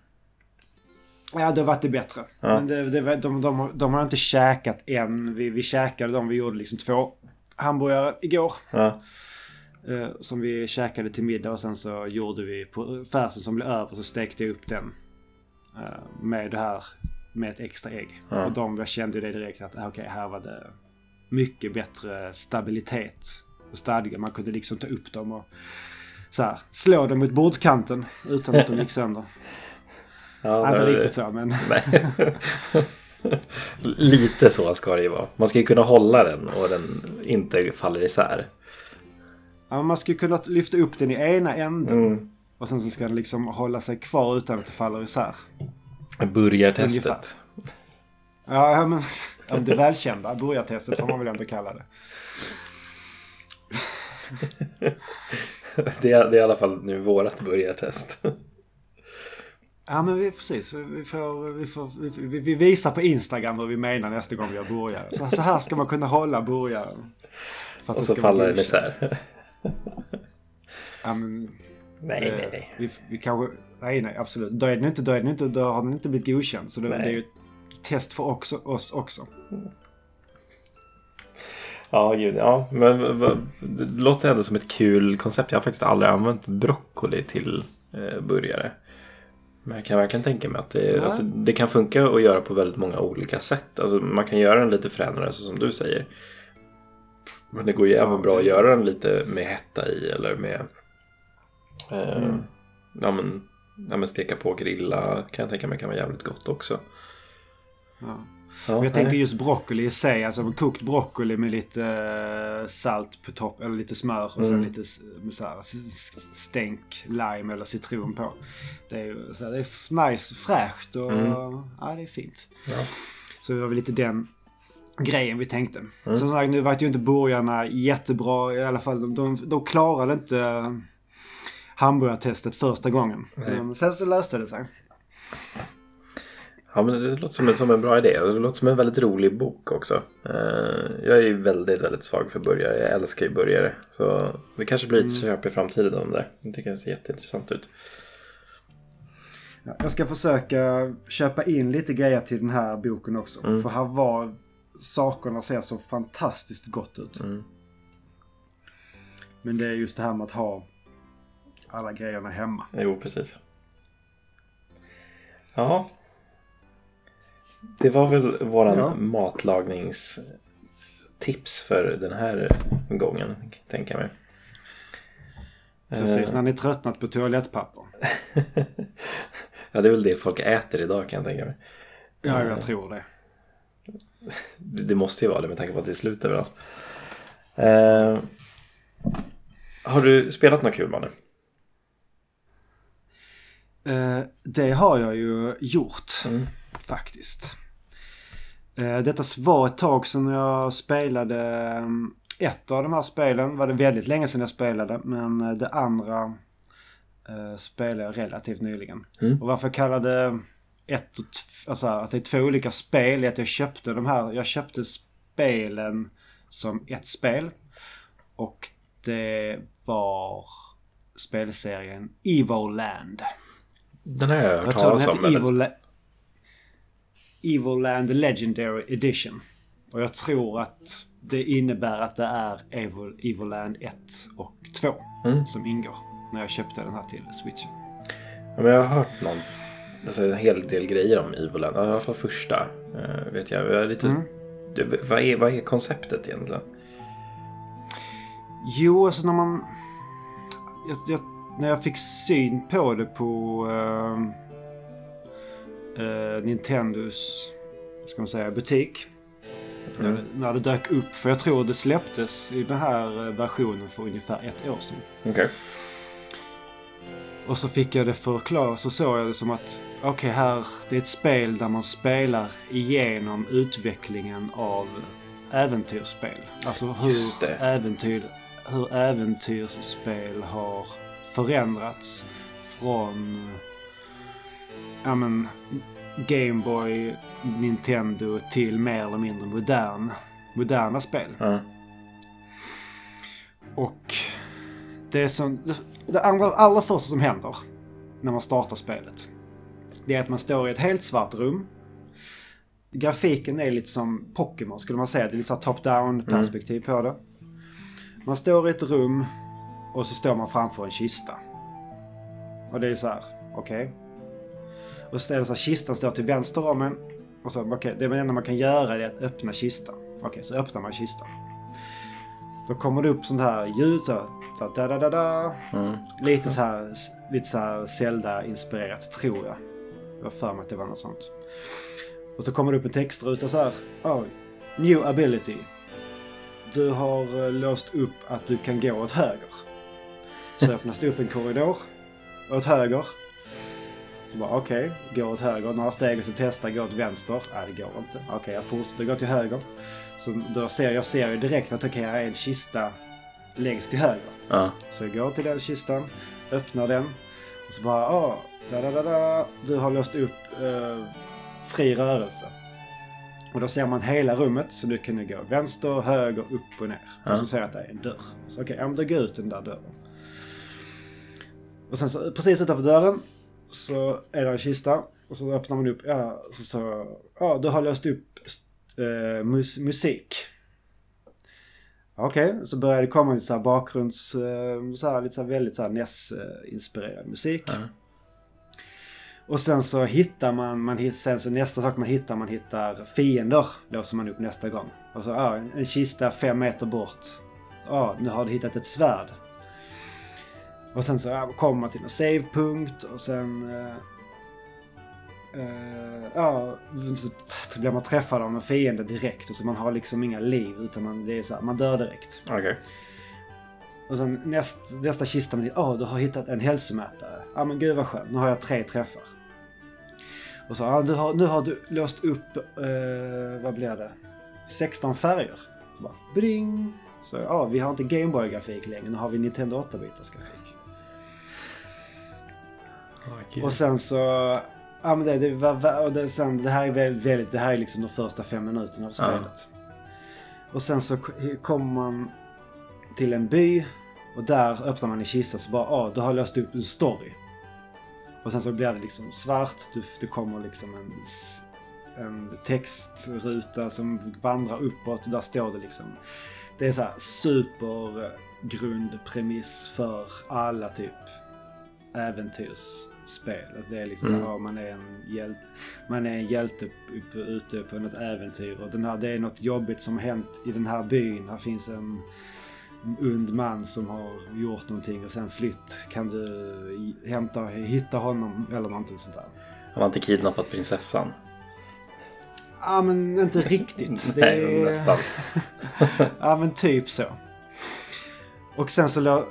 Ja, då vart det bättre. Ja. Men det, det, de, de, de, de har inte käkat än. Vi, vi käkade dem. Vi gjorde liksom två hamburgare igår. Ja. Eh, som vi käkade till middag och sen så gjorde vi på färsen som blev över så stekte jag upp den. eh, med det här med ett extra ägg. Ja. Och de jag kände ju det direkt att ah, okej här var det mycket bättre stabilitet och stadga. Man kunde liksom ta upp dem och så här, slå dem mot bordskanten utan att de gick sönder. ja Inte riktigt så men. Lite så ska det ju vara. Man ska ju kunna hålla den och den inte faller isär. ja, man skulle kunna lyfta upp den i ena änden. Mm. Och sen så ska den liksom hålla sig kvar utan att det faller isär. Burgartestet. Ja, men det välkända burgartestet får man väl ändå kalla det. det, är, det är i alla fall nu vårat burgartest. Ja men vi, precis. Vi, får, vi, får, vi, vi visar på Instagram hur vi menar nästa gång vi gör burgare. Så, så här ska man kunna hålla burgaren. Och så faller den isär. Ja, men, nej, eh, nej, nej. Vi, vi kanske, nej, nej, absolut. Då, är den inte, då, är den inte, då har den inte blivit godkänd. Så det, det är ju ett test för också, oss också. Ja, gud, ja. Men det låter ändå som ett kul koncept. Jag har faktiskt aldrig använt broccoli till eh, burgare. Men jag kan verkligen tänka mig att det, ja. alltså, det kan funka att göra på väldigt många olika sätt. Alltså, man kan göra den lite fränare så som du säger. Men det går ju ja, även bra att göra den lite med hetta i eller med eh, mm. ja, men, ja, men steka på och grilla kan jag tänka mig kan vara jävligt gott också. Ja. Ja, jag tänker just broccoli i sig. Alltså kokt broccoli med lite eh, salt på topp. Eller lite smör och mm. sen lite så här, stänk, lime eller citron på. Det är, så här, det är nice, fräscht och mm. ja, det är fint. Ja. Så det var väl lite den grejen vi tänkte. Mm. Som sagt, nu var ju inte burgarna jättebra. I alla fall, de, de, de klarade inte hamburgartestet första gången. Men sen så löste det sig. Ja, men det låter som en, som en bra idé. Det låter som en väldigt rolig bok också. Eh, jag är ju väldigt, väldigt svag för burgare. Jag älskar ju burgare. Så det kanske blir ett mm. köp i framtiden om det. Jag tycker det ser jätteintressant ut. Jag ska försöka köpa in lite grejer till den här boken också. Mm. För här var sakerna ser så fantastiskt gott ut. Mm. Men det är just det här med att ha alla grejerna hemma. Jo, precis. Ja, det var väl våran ja. matlagningstips för den här gången, tänker jag mig. Precis, uh, när ni tröttnat på toalettpapper. ja, det är väl det folk äter idag kan jag tänka mig. Ja, jag uh, tror det. Det måste ju vara det med tanke på att det är slut överallt. Uh, har du spelat något kul, Manne? Uh, det har jag ju gjort. Mm faktiskt. Eh, detta var ett tag sedan jag spelade mm, ett av de här spelen. var det väldigt länge sedan jag spelade. Men eh, det andra eh, spelade jag relativt nyligen. Mm. Och varför jag kallade ett och alltså att det är två olika spel är att jag köpte de här. Jag köpte spelen som ett spel. Och det var spelserien Evil Land. Den har jag hört talas om. Evil, Evil Land Legendary Edition. Och jag tror att det innebär att det är Evil, Evil Land 1 och 2 mm. som ingår. När jag köpte den här till Switchen. Ja, men jag har hört någon, alltså en hel del grejer om Evil Land. I alla fall första. Uh, vet jag. jag lite, mm. det, vad, är, vad är konceptet egentligen? Jo, alltså när man... Jag, jag, när jag fick syn på det på... Uh, eh, Nintendos, ska man säga, butik. Mm. När, det dök upp. För jag tror det släpptes i den här eh, versionen för ungefär ett år sedan. Okay. Och så fick jag det förklarat. Så såg jag det som att okej okay, här, det är ett spel där man spelar igenom utvecklingen av äventyrsspel. Alltså hur, äventyr, hur äventyrsspel har förändrats från ja men, Gameboy, Nintendo till mer eller mindre modern, moderna spel. Mm. Och det som... Det allra, allra första som händer när man startar spelet. Det är att man står i ett helt svart rum. Grafiken är lite som Pokémon skulle man säga. Det är lite så top-down perspektiv mm. på det. Man står i ett rum och så står man framför en kista. Och det är så här, okej. Okay. Och så är det så här, kistan står till vänster om en. Och så, okay, det enda man kan göra är att öppna kistan. Okej, okay, så öppnar man kistan. Då kommer det upp sånt här ljud så, så da da da da. Mm. Lite så här, lite så här Zelda-inspirerat tror jag. Jag har för mig att det var något sånt. Och så kommer det upp en textruta så här. Oh, new ability. Du har eh, låst upp att du kan gå åt höger. Så öppnas det upp en korridor åt höger Så bara okej, okay, går åt höger. Några steg och så testar gå åt vänster. Nej, det går inte. Okej, okay, jag fortsätter gå till höger. Så då ser jag ser ju direkt att okej, okay, här är en kista längst till höger. Ja. Så jag går till den kistan, öppnar den. Och så bara, ah, da, da, da, da. du har låst upp eh, fri rörelse. Och då ser man hela rummet så du kan gå vänster, höger, upp och ner. Ja. Och så ser jag att det är en dörr. Så okej, okay, ja, då går ut den där dörren. Och sen så precis utanför dörren så är det en kista. Och så öppnar man upp, ja, så, så ja, du har löst upp eh, mus musik. Okej, okay, så börjar det komma lite så här bakgrunds, eh, så här, lite så här väldigt så här NES-inspirerad musik. Mm. Och sen så hittar man, man sen så nästa sak man hittar, man hittar fiender. Låser man upp nästa gång. Och så, ja, en kista fem meter bort. Ja, nu har du hittat ett svärd. Och sen så kommer man till en savepunkt och sen... Uh, uh, ja, så blir man träffad av en fiende direkt. Och så man har liksom inga liv utan man, det är så här, man dör direkt. Okay. Och sen näst, nästa kista, ja oh, du har hittat en hälsomätare. Ja men gud vad skönt, nu har jag tre träffar. Och så, du har, nu har du låst upp, eh, vad blir det? 16 färger. Så bara, bring! Så ja, vi har inte Gameboy-grafik längre, nu har vi Nintendo 8-bitars grafik. Oh, och sen så, ja men det, det, och det, sen, det här är väldigt, det här är liksom de första fem minuterna av spelet. Ja. Och sen så kommer man till en by och där öppnar man en kista så bara, ah, du har löst upp en story. Och sen så blir det liksom svart. Du, det kommer liksom en, en textruta som vandrar uppåt. Där står det liksom. Det är så här supergrundpremiss för alla typ äventyrsspel. Alltså det är liksom mm. ja, man är en hjälte, man är en hjälte upp, ute på något äventyr. Och den här, det är något jobbigt som har hänt i den här byn. Här finns en und man som har gjort någonting och sen flytt. Kan du hämta, hitta honom eller någonting sånt där. Har man inte kidnappat prinsessan? Ja men inte riktigt. Det Nej, nästan. ja men typ så. Och sen så,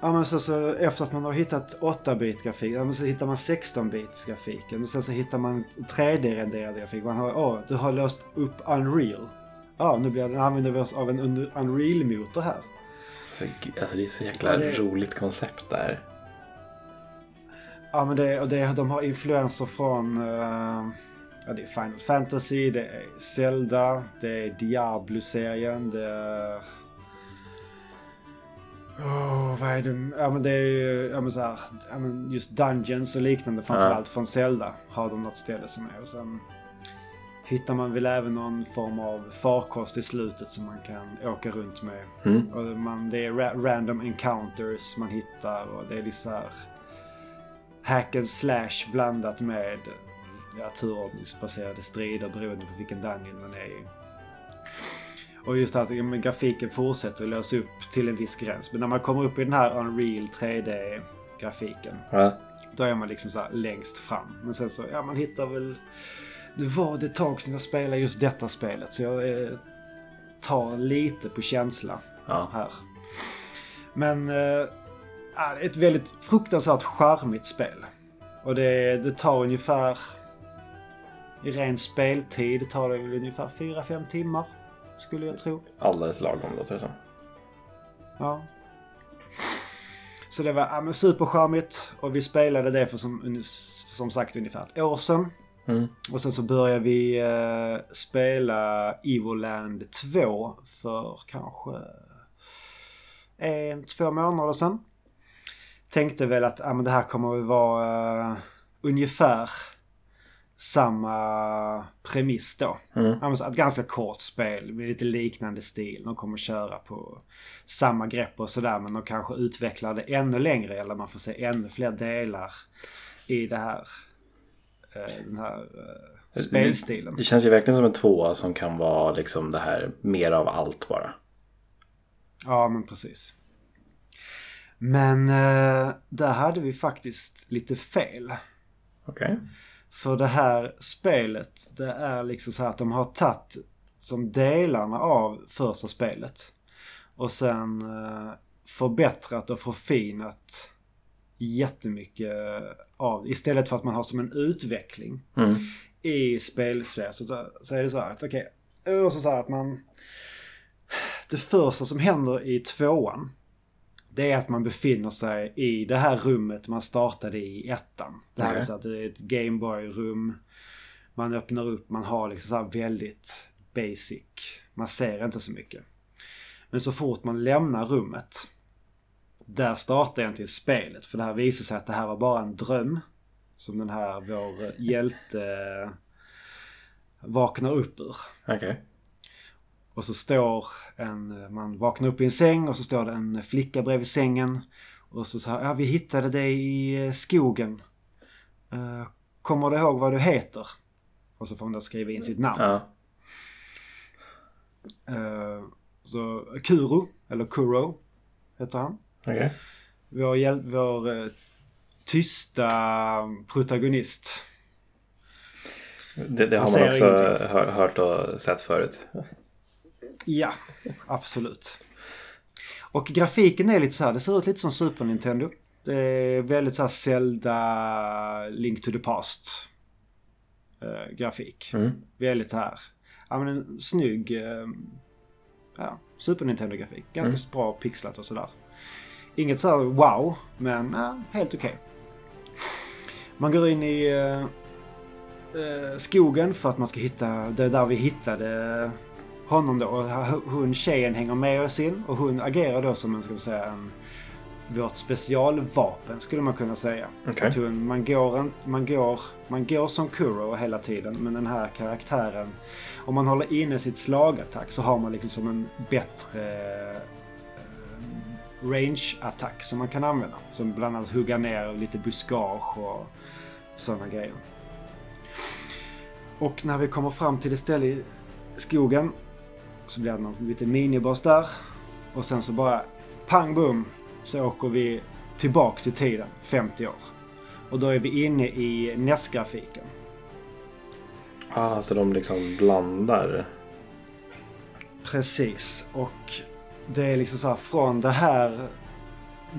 ja, men så, så efter att man har hittat 8-bit grafik, ja, men så hittar man 16-bits grafiken. Och sen så hittar man 3D-renderad grafik. Man har, åh, du har löst upp Unreal. Ja, nu blir det, använder vi oss av en Unreal-motor här. Alltså, alltså det är så jäkla ja, det... roligt koncept där. Ja men det, och det, de har influenser från uh, ja, det är Final Fantasy, det är Zelda, det är Diablo-serien, det är... Oh, vad är det? Ja men det är ju, ja men så här, ja, men just Dungeons och liknande framförallt ja. från Zelda har de något ställe som är. Och sen hittar man väl även någon form av farkost i slutet som man kan åka runt med. Mm. Och man, det är ra random encounters man hittar och det är så här hack and slash blandat med ja, turordningsbaserade strider beroende på vilken dungeon man är i. Och just att ja, grafiken fortsätter att lösa upp till en viss gräns. Men när man kommer upp i den här Unreal 3D-grafiken. Ja. Då är man liksom så längst fram. Men sen så, ja man hittar väl nu var det ett tag sedan jag spelade just detta spelet så jag eh, tar lite på känsla ja. här. Men eh, ett väldigt fruktansvärt charmigt spel. Och det, det tar ungefär i ren speltid tar det ungefär 4-5 timmar. Skulle jag tro. Alldeles lagom låter det som. Ja. Så det var ja, supercharmigt och vi spelade det för som, som sagt ungefär ett år sedan. Mm. Och sen så började vi eh, spela Evoland 2 för kanske en, två månader sedan. Tänkte väl att ah, men det här kommer att vara uh, ungefär samma premiss då. Mm. Ett ganska kort spel med lite liknande stil. De kommer köra på samma grepp och sådär men de kanske utvecklar det ännu längre eller man får se ännu fler delar i det här Eh, den här eh, spelstilen. Det känns ju verkligen som en tvåa som kan vara liksom det här mer av allt bara. Ja, men precis. Men eh, där hade vi faktiskt lite fel. Okej. Okay. För det här spelet, det är liksom så här att de har tagit som delarna av första spelet. Och sen eh, förbättrat och förfinat jättemycket av. Istället för att man har som en utveckling Mm. i spelsfär så, så är det så här att okej, okay, och så, så här att man... Det första som händer i tvåan det är att man befinner sig i det här rummet man startade i ettan. Det här Okej. är så att det är ett Gameboy-rum. Man öppnar upp, man har liksom så här väldigt basic. Man ser inte så mycket. Men så fort man lämnar rummet. Där startar egentligen spelet. För det här visar sig att det här var bara en dröm. Som den här vår hjälte vaknar upp ur. Okej. Och så står en, man vaknar upp i en säng och så står det en flicka bredvid sängen. Och så sa ja vi hittade dig i eh, skogen. Eh, kommer du ihåg vad du heter? Och så får hon då skriva in sitt namn. Ja. Eh, så Kuro, eller Kuro, heter han. Okej. Vår, vår tysta protagonist. Det, det har man också hör, hört och sett förut. Ja, absolut. Och grafiken är lite så här, det ser ut lite som Super Nintendo. Det är väldigt så här Zelda Link to the Past eh, grafik. Mm. Väldigt så här, ja men en snygg eh, ja, Super Nintendo grafik. Ganska Mm. bra pixlat och sådär. Inget så här wow, men ja, helt okej. Man går in i eh, eh, skogen för att man ska hitta, det är där vi hittade honom då. Och hon tjejen hänger med oss in och hon agerar då som en, ska vi säga, en, vårt specialvapen skulle man kunna säga. Okej. Att hon, man, går man, går, man går som Kuro hela tiden men den här karaktären om man håller inne sitt slagattack så har man liksom som en bättre eh, range-attack som man kan använda. Som bland annat hugga ner lite buskage och sådana grejer. Och när vi kommer fram till ett ställe i skogen så blir det någon liten miniboss där. Och sen så bara pang bom så åker vi tillbaks i tiden 50 år. Och då är vi inne i NES-grafiken. Ah, så de liksom blandar. Precis. Och det är liksom så här från det här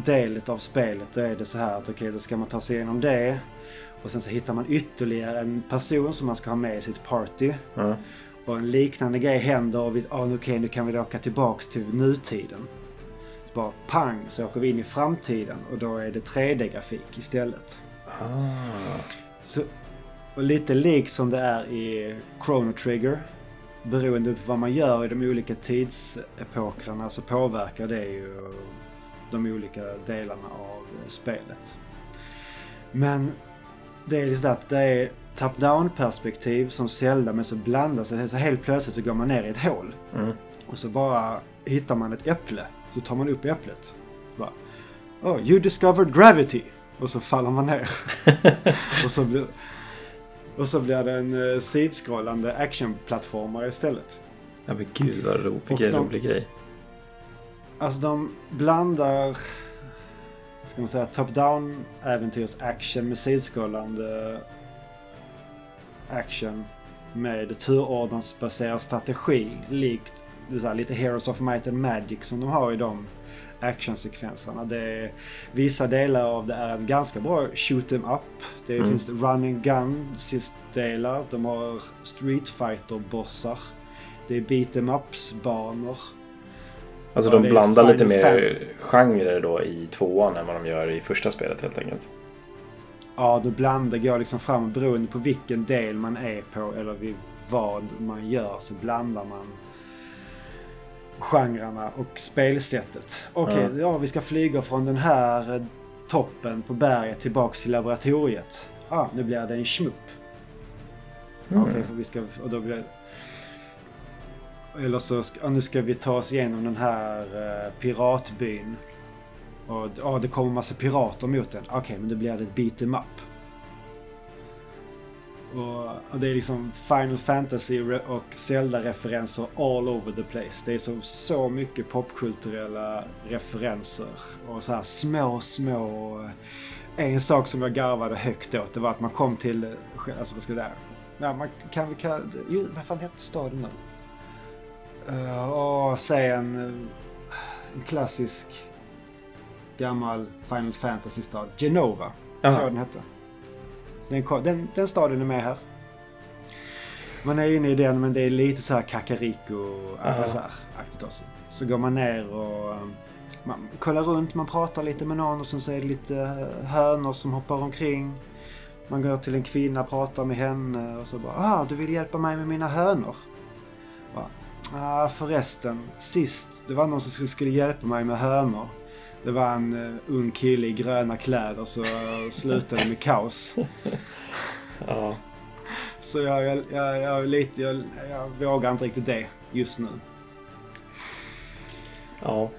delet av spelet då är det så här att okej då ska man ta sig igenom det. Och sen så hittar man ytterligare en person som man ska ha med i sitt party. Ja. Och en liknande grej händer och vi, ah, okej nu kan vi åka tillbaks till nutiden. Så bara pang så åker vi in i framtiden och då är det 3D-grafik istället. Ah. Så, och lite likt som det är i Chrono Trigger. Beroende på vad man gör i de olika tidsepokerna så påverkar det ju de olika delarna av spelet. Men det är ju så att det är top-down perspektiv som Zelda men så blandas det. Så helt plötsligt så går man ner i ett hål. Mm. Och så bara hittar man ett äpple. Så tar man upp äpplet. Bara, oh, you discovered gravity! Och så faller man ner. och, så blir, och så blir det en uh, sidskrollande actionplattformar istället. Ja men gud vad ro, Och vilken rolig grej. Alltså de blandar, ska man säga, top-down äventyrs action med sidskrollande action med turordningsbaserad strategi likt här, lite Heroes of Might and Magic som de har i de actionsekvenserna. Det är, vissa delar av det är en ganska bra shoot em up. Det Mm. finns run and gun delar. De har Street fighter bossar Det är beat em ups banor Alltså de blandar lite mer genrer då i tvåan än vad de gör i första spelet helt enkelt. Ja, då blandar går liksom fram beroende på vilken del man är på eller vid vad man gör så blandar man genrerna och spelsättet. Okej, Ja. ja vi ska flyga från den här toppen på berget tillbaks till laboratoriet. Ja, ah, nu blir det en schmupp. Mm. Okej, för vi ska... Och då blir Eller så ska, nu ska vi ta oss igenom den här eh, piratbyn. Och ja, det kommer massa pirater mot den. Okej, men då blir det ett beat em up. Och, och det är liksom Final Fantasy och Zelda-referenser all over the place. Det är så, så mycket popkulturella referenser. Och så här små, små... Eh, en sak som jag garvade högt åt, det var att man kom till... Eh, alltså vad ska det där? Ja, man kan vi kalla det... Jo, vad fan hette staden nu? Uh, eh, och säg en, en klassisk gammal Final Fantasy-stad. Genova, tror jag den hette. Den, den, den staden är med här. Man är inne i den men det är lite så här kakariko Ja. så här, aktigt också. Så går man ner och um, man kollar runt, man pratar lite med någon och sen så är det lite eh, hönor som hoppar omkring. Man går till en kvinna, pratar med henne och så bara ah, du vill hjälpa mig med mina hönor? Bara, ah, förresten, sist det var någon som skulle- skulle hjälpa mig med hönor. Det var en uh, ung kille i gröna kläder så slutade med kaos. Ja. Så jag, jag, jag, jag, lite, jag, jag vågar inte riktigt det just nu. Ja.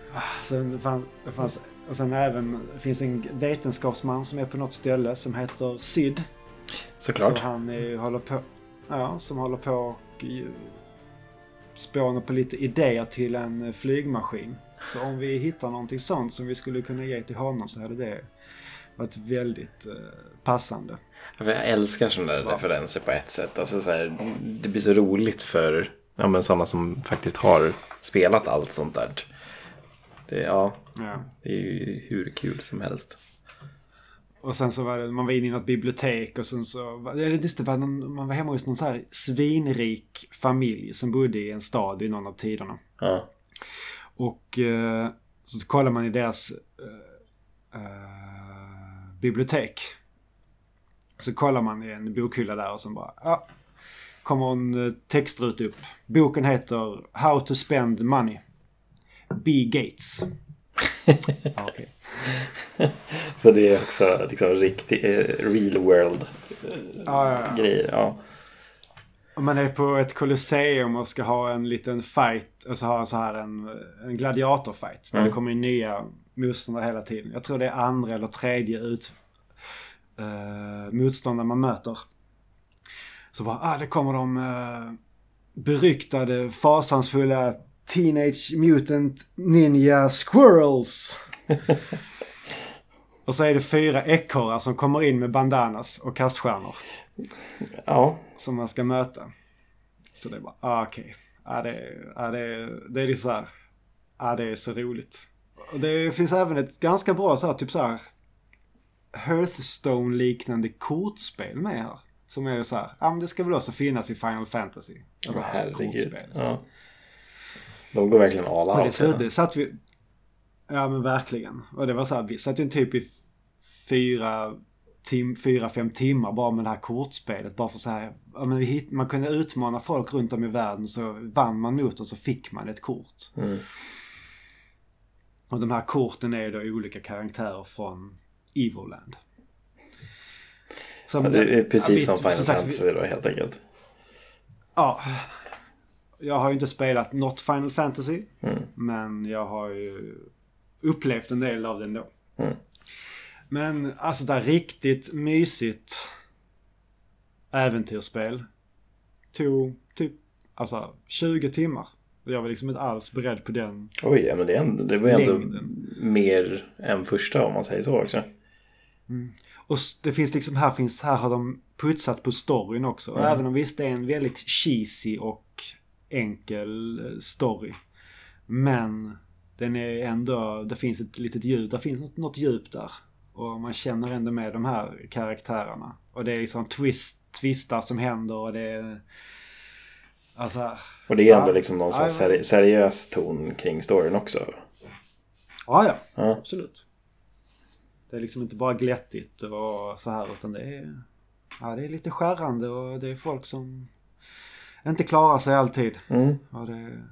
Sen det fanns, det fanns, och sen även det finns en vetenskapsman som är på något ställe som heter Sid. Såklart. Så han är, håller på, ja, som håller på och spånar på lite idéer till en eh, flygmaskin. Så om vi hittar någonting sånt som vi skulle kunna ge till honom så hade det varit väldigt eh, passande. Jag älskar sådana där Ja. referenser på ett sätt. Alltså så här, det blir så roligt för ja, men sådana som faktiskt har spelat allt sånt där. Det, ja, Ja. det är ju hur kul som helst. Och sen så var det, man var inne i något bibliotek och sen så, var- eller just det, var någon, man var hemma hos någon så här svinrik familj som bodde i en stad i någon av tiderna. Ja, Och eh, så kollar man i deras eh, eh, bibliotek. Så kollar man i en bokhylla där och sen bara, ja. Kommer en eh, textrut upp. Boken heter How to spend money. B. Gates. okej. så det är också liksom riktig eh, real world Ja, ja, ja. grejer. Ja. Om man är på ett kolosseum och ska ha en liten fight, alltså ha så här en, en gladiatorfight. Där Mm. det kommer in nya motståndare hela tiden. Jag tror det är andra eller tredje ut, uh, motståndare man möter. Så bara, ah, det kommer de uh, beryktade, fasansfulla Teenage Mutant Ninja Squirrels. och så är det fyra ekorrar som kommer in med bandanas och kaststjärnor ja, som man ska möta. Så det är bara, ah, okej. Ah, det, ah, det, det är liksom så här, ah, det är så roligt. Och det finns även ett ganska bra så här, typ så här Hearthstone-liknande kortspel med här. Som är så här, ja men det ska väl också finnas i Final Fantasy. Åh, Alltså, herregud. kortspel. Ja. De går verkligen all Och det, out. så, det satt vi... Ja men verkligen. Och det var så här, vi satt ju typ i fyra, tim, fyra, fem timmar bara med det här kortspelet. Bara för så här, man kunde utmana folk runt om i världen så vann man mot och så fick man ett kort. Mm. Och de här korten är då olika karaktärer från Evoland. Som Ja, det är precis som Final Fantasy då helt enkelt. Ja. Jag har ju inte spelat något Final Fantasy. Mm. Men jag har ju upplevt en del av det ändå. Mm. Men alltså det här riktigt mysigt äventyrsspel tog typ alltså 20 timmar. Och Jag var liksom inte alls beredd på den. Oj, ja, men det, är ändå, det var ändå Längden. mer än första om man säger så också. Och s- det finns liksom, här finns, här har de putsat på storyn också. Och Mm. även om visst det är en väldigt cheesy och enkel eh, story. Men den är ändå, det finns ett litet djup, det finns något, något djup där. Och man känner ändå med de här karaktärerna. Och det är liksom twist, twistar som händer och det är... Alltså... Och det är ändå Ja. liksom någon Ja, seri- seriös ton kring storyn också. Ja, ja. Ja. Absolut. Det är liksom inte bara glättigt och så här utan det är... Ja, det är lite skärrande och det är folk som inte klarar sig alltid. Mm. Ja, det...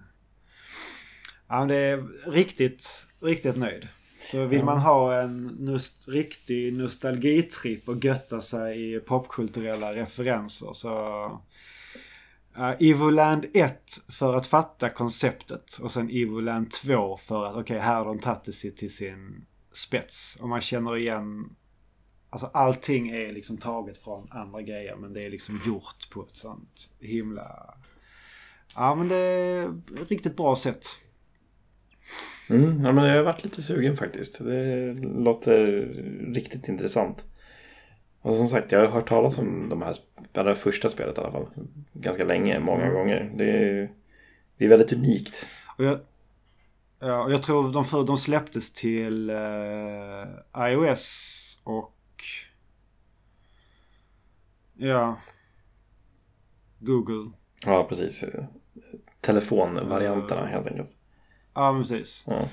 Ja, det är riktigt, riktigt nöjd. Så vill man ha en nost- riktig nostalgitripp och götta sig i popkulturella referenser så... Uh, Evoland 1 för att fatta konceptet och sen Evoland 2 för att okej, här har de tagit det till sin spets. Och man känner igen... Alltså allting är liksom taget från andra grejer men det är liksom gjort på ett sånt himla... Ja men det är riktigt bra sätt. Mm, ja, men jag har varit lite sugen faktiskt. Det låter riktigt intressant. Och som sagt, jag har hört talas om de här, det här första spelet i alla fall. Ganska länge, många Mm. gånger. Det är, det är väldigt unikt. Och jag, Ja, och jag tror de, för, de släpptes till eh, iOS och... Ja. Google. Ja, precis. Telefonvarianterna helt enkelt. Ja, men precis. Ja.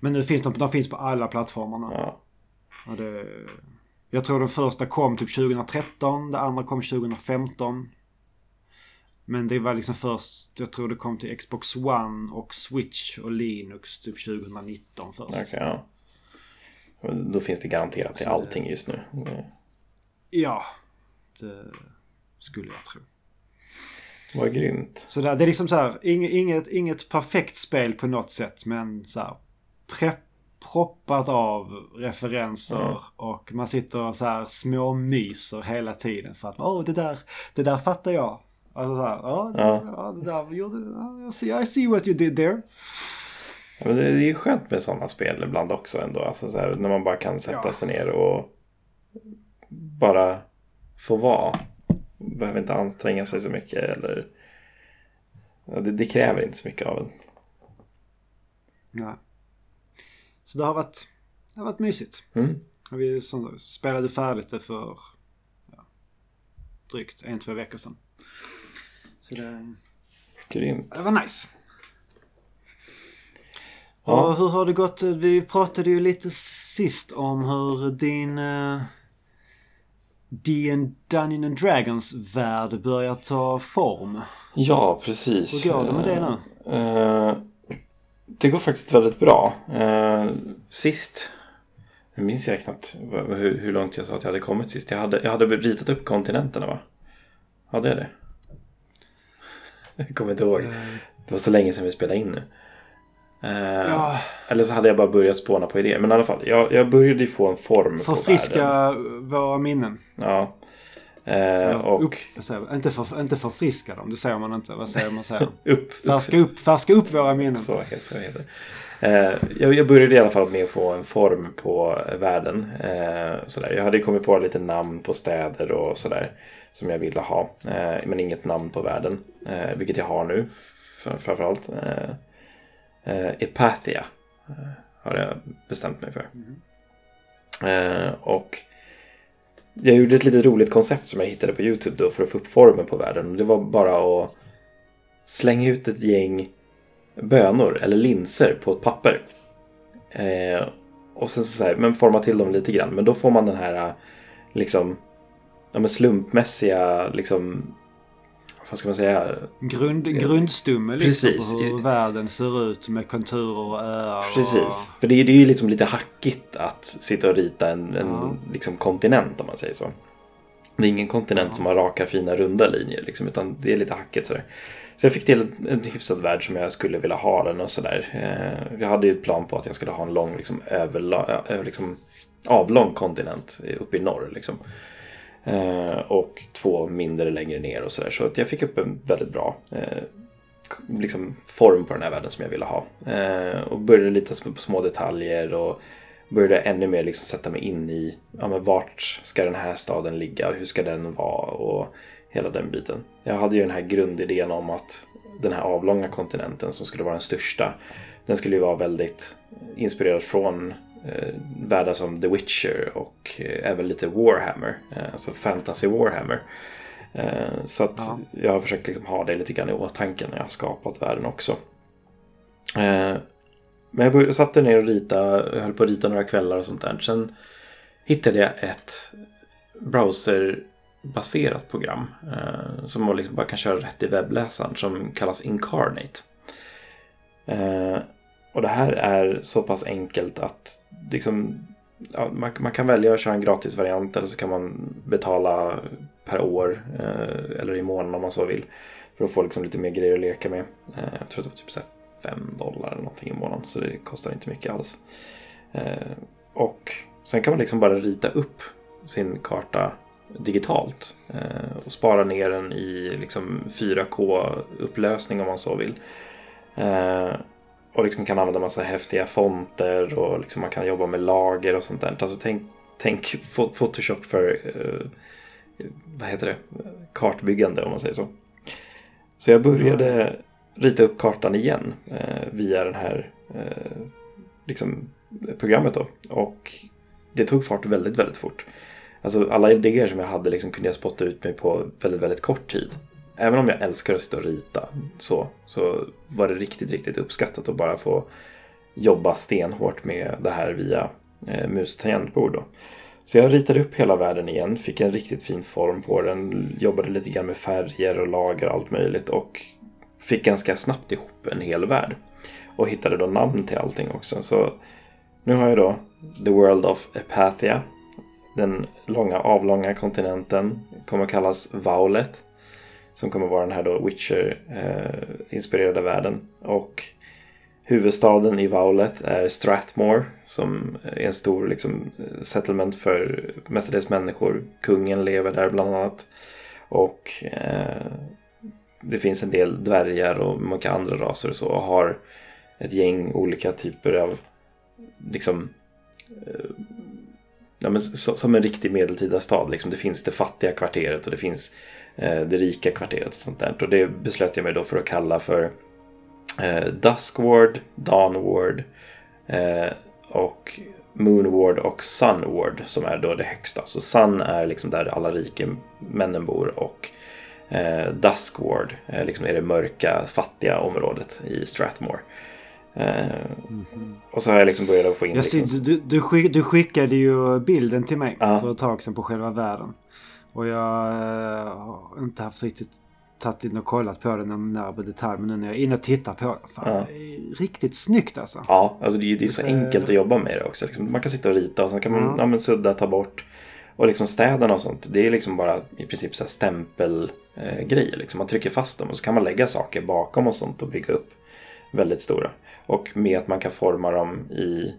Men nu finns de, de finns på alla plattformarna. Ja. Ja, det, jag tror den första kom typ 2013, det andra kom 2015. Men det var liksom först, jag tror det kom till Xbox One och Switch och Linux typ 2019 först. Okej, ja. Då finns det garanterat till allting just nu. Ja, det skulle jag tro. Vad grymt. Så det, det är liksom så här, inget, inget, perfekt spel på något sätt men så här prepp, proppat av referenser Ja. och man sitter och så här småmyser hela tiden för att åh det där, det där fattar jag. Alltså så här, ja, det, Ja. ja. det där gjorde, I see, I see what you did there. Ja, men det är ju skönt med sådana spel ibland också ändå. Alltså så här, när man bara kan sätta sig ner och bara få vara. Behöver inte anstränga sig så mycket eller... Det, det kräver inte så mycket av en. Ja. Så det har varit, det har varit mysigt. Mm. Vi som, spelade färdigt det för ja, drygt en, två veckor sedan. Så det, Grymt. det var nice. Ja. Och hur har det gått? Vi pratade ju lite sist om hur din uh, D&D Dungeons and Dragons värld börjar ta form. Ja, precis. Hur går det med det nu? Eh, det går faktiskt väldigt bra. Eh, sist, nu minns jag knappt hur, hur långt jag sa att jag hade kommit sist. Jag hade, jag hade ritat upp kontinenterna va? Hade jag det? Jag kommer inte ihåg. Det var så länge sedan vi spelade in nu. Eh, Ja, Eller så hade jag bara börjat spåna på idéer. Men i alla fall, jag, jag började ju få en form på världen. förfriska våra minnen. Ja. Eh, och upp, säger inte, för, inte förfriska dem, det säger man inte. Vad säger man? Säger? upp. Färska upp, färska upp våra minnen. Så, så heter det. Eh, jag, jag började i alla fall med att få en form på världen. Eh, sådär. Jag hade kommit på lite namn på städer och sådär som jag ville ha. Eh, men inget namn på världen. Eh, vilket jag har nu fr- framförallt. Eh, eh, Epathia eh, har jag bestämt mig för. Eh, och jag gjorde ett litet roligt koncept som jag hittade på YouTube då för att få upp formen på världen. Det var bara att slänga ut ett gäng bönor eller linser på ett papper. Eh, och sen så, så här, men forma till dem lite grann. Men då får man den här liksom ja, men slumpmässiga liksom vad ska man säga? Grund, grundstumme liksom Precis. hur världen ser ut med konturer och öar. Precis. För det är, det är ju liksom lite hackigt att sitta och rita en, en Ja. liksom kontinent om man säger så. Det är ingen kontinent som har raka fina runda linjer liksom, utan det är lite hackigt sådär. Så jag fick till en, en hyfsad värld som jag skulle vilja ha den och sådär. Eh, jag hade ju ett plan på att jag skulle ha en lång, liksom, överla, liksom, avlång kontinent uppe i norr. Liksom. Eh, och två mindre längre ner och sådär. Så att jag fick upp en väldigt bra eh, liksom, form på den här världen som jag ville ha. Eh, och började lite på små detaljer och började ännu mer liksom sätta mig in i ja, men vart ska den här staden ligga, hur ska den vara och hela den biten. Jag hade ju den här grundidén om att den här avlånga kontinenten som skulle vara den största, den skulle ju vara väldigt inspirerad från eh, världar som The Witcher och eh, även lite Warhammer, eh, alltså fantasy Warhammer. Eh, så att Ja. jag har försökt liksom ha det lite grann i åtanke när jag har skapat världen också. Eh, men jag satte ner och rita, jag höll på att rita några kvällar och sånt där. Sen hittade jag ett browserbaserat program eh, som man liksom bara kan köra rätt i webbläsaren som kallas Incarnate. Och det här är så pass enkelt att liksom, ja, man, man kan välja att köra en gratisvariant eller så kan man betala per år eh, eller i månaden om man så vill. För att få liksom lite mer grejer att leka med. Eh, jag tror att det var typ så 5 dollar eller någonting i månaden så det kostar inte mycket alls. Eh, och sen kan man liksom bara rita upp sin karta digitalt eh, och spara ner den i liksom 4K-upplösning om man så vill. Eh, och liksom kan använda massa häftiga fonter och liksom man kan jobba med lager och sånt där. Alltså tänk, tänk Pho- Photoshop för eh, vad heter det? kartbyggande om man säger så. Så jag började rita upp kartan igen eh, via den här eh, liksom, programmet då. Och det tog fart väldigt, väldigt fort. Alltså alla idéer som jag hade liksom kunde jag spotta ut mig på väldigt, väldigt kort tid. Även om jag älskar att sitta och rita så, så var det riktigt, riktigt uppskattat att bara få jobba stenhårt med det här via eh, mus och tangentbord. Då. Så jag ritade upp hela världen igen, fick en riktigt fin form på den, jobbade lite grann med färger och lager och allt möjligt och fick ganska snabbt ihop en hel värld. Och hittade då namn till allting också. Så nu har jag då The World of Epathia. Den långa avlånga kontinenten kommer kallas Vaulet. Som kommer vara den här då Witcher-inspirerade eh, världen. Och huvudstaden i Vaulet är Strathmore som är en stor liksom, settlement för mestadels människor. Kungen lever där bland annat. Och eh, det finns en del dvärgar och många andra raser och så. Och har ett gäng olika typer av liksom eh, ja, men, som en riktig medeltida stad. Liksom. Det finns det fattiga kvarteret och det finns det rika kvarteret. Och sånt där. Och det beslöt jag mig då för att kalla för eh, Duskward, Dawnward eh, och Moonward och Sunward som är då det högsta. Så Sun är liksom där alla rika männen bor och eh, Duskward eh, liksom är det mörka, fattiga området i Strathmore. Mm -hmm. Och så har jag liksom börjat få in... Jag liksom... du, du, du skickade ju bilden till mig uh. för ett tag sedan på själva världen. Och jag äh, har inte haft riktigt tagit in och kollat på den när detalj. Men nu när jag är inne och tittar på det. Fan, ja. riktigt snyggt alltså. Ja, alltså det är, det är så, så enkelt att jobba med det också. Liksom, man kan sitta och rita och sen kan man ja. Ja, sudda, ta bort. Och liksom städerna och sånt, det är liksom bara i princip så här stämpelgrejer. Eh, liksom. Man trycker fast dem och så kan man lägga saker bakom och sånt och bygga upp väldigt stora. Och med att man kan forma dem i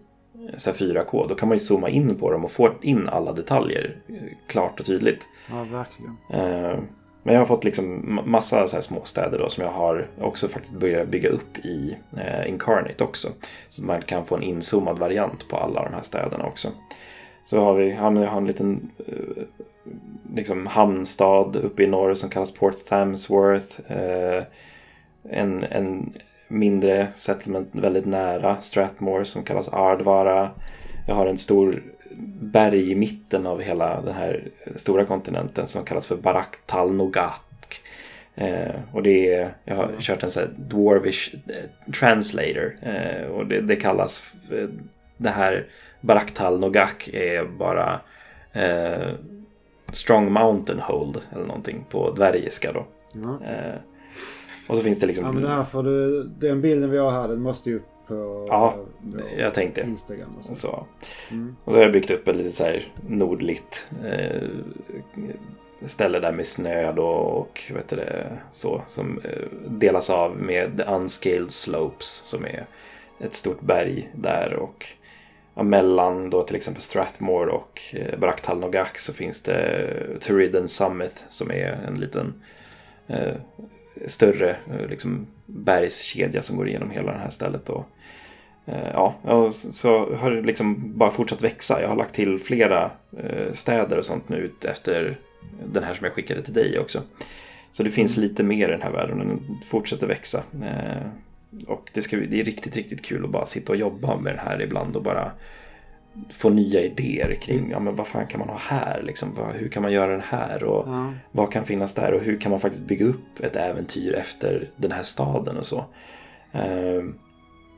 4K, då kan man ju zooma in på dem och få in alla detaljer eh, klart och tydligt. Ja, verkligen. Eh, men jag har fått liksom massa så här småstäder då som jag har också faktiskt börjat bygga upp i eh, Incarnate också. Så att man kan få en inzoomad variant på alla de här städerna också. Så har vi, har en liten liksom hamnstad uppe i norr som kallas Port Thamesworth. Eh, en, en mindre settlement väldigt nära Strathmore som kallas Ardvara. Jag har en stor berg i mitten av hela den här stora kontinenten som kallas för Barak Talnogat. Eh, och det är, jag har kört en sån här Dwarvish eh, translator eh, och det, det, kallas, eh, det här Baraktal Nogak är bara eh, Strong Mountain Hold eller någonting på dvärgiska då. Mm. Och så finns det liksom... Ja men det här får du, den bilden vi har här den måste ju upp på ja, jag tänkte Instagram. Och så. så. Mm. Och så har jag byggt upp ett litet så här nordligt eh, ställe där med snö då och vet det, så som eh, delas av med The Unscaled Slopes som är ett stort berg där och ja, mellan då till exempel Strathmore och eh, Nogak så finns det Turidden Summit som är en liten eh, större eh, liksom, bergskedja som går igenom hela det här stället. Och, eh, ja, och så har det liksom bara fortsatt växa. Jag har lagt till flera eh, städer och sånt nu efter den här som jag skickade till dig också. Så det finns lite mer i den här världen och den fortsätter växa. Och det, ska, det är riktigt, riktigt kul att bara sitta och jobba med den här ibland och bara få nya idéer kring ja, men vad fan kan man ha här? Liksom, vad, hur kan man göra den här? Och ja. Vad kan finnas där? Och hur kan man faktiskt bygga upp ett äventyr efter den här staden och så. Uh,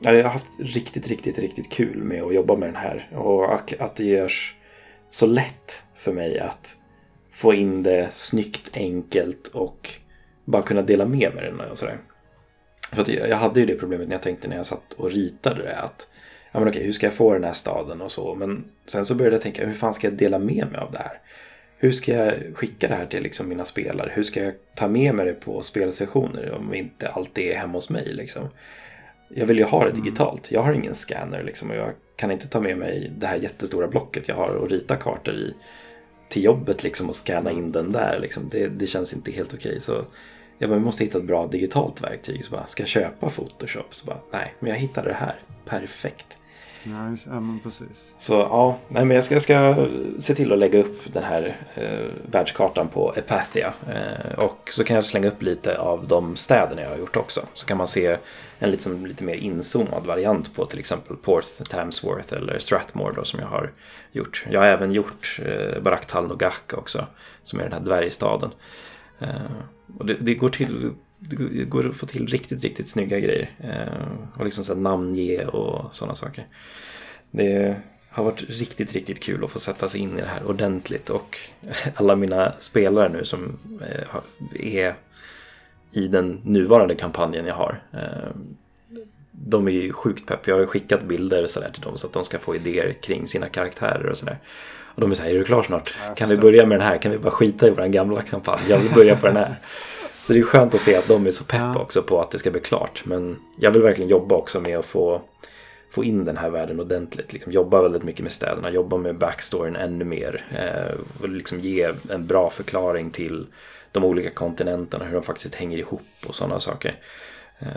jag har haft riktigt, riktigt, riktigt kul med att jobba med den här. Och att det görs så lätt för mig att få in det snyggt, enkelt och bara kunna dela med mig den och sådär. För jag hade ju det problemet när jag tänkte när jag satt och ritade det att ja men okej, hur ska jag få den här staden och så. Men sen så började jag tänka, hur fan ska jag dela med mig av det här? Hur ska jag skicka det här till liksom mina spelare? Hur ska jag ta med mig det på spelsessioner om inte alltid är hemma hos mig? Liksom? Jag vill ju ha det mm. digitalt. Jag har ingen scanner liksom, och jag kan inte ta med mig det här jättestora blocket jag har och rita kartor i till jobbet liksom, och scanna in den där. Liksom. Det, det känns inte helt okej. Så jag bara, måste hitta ett bra digitalt verktyg. Så bara, ska jag köpa Photoshop? Så bara, nej, men jag hittade det här. Perfekt. Nej, ja, men precis. Så ja, nej, men jag ska, jag ska se till att lägga upp den här eh, världskartan på Epathia. Eh, och så kan jag slänga upp lite av de städerna jag har gjort också. Så kan man se en liksom, lite mer inzoomad variant på till exempel Porth, Tamsworth eller Strathmore då, som jag har gjort. Jag har även gjort eh, Baraktal Nogak också, som är den här dvärgstaden. Eh, och det, det går till det går att få till riktigt, riktigt snygga grejer. Eh, och liksom så namnge och sådana saker. Det har varit riktigt, riktigt kul att få sätta sig in i det här ordentligt. Och alla mina spelare nu som eh, är i den nuvarande kampanjen jag har. De är ju sjukt pepp. Jag har skickat bilder så där till dem så att de ska få idéer kring sina karaktärer och sådär. Och de är så här, är du klar snart? Kan vi börja med den här? Kan vi bara skita i vår gamla kampanj? Jag vill börja på den här. Så det är skönt att se att de är så pepp också på att det ska bli klart. Men jag vill verkligen jobba också med att få, få in den här världen ordentligt. Liksom jobba väldigt mycket med städerna, jobba med backstoryn ännu mer. Eh, och liksom ge en bra förklaring till de olika kontinenterna, hur de faktiskt hänger ihop och sådana saker. Eh,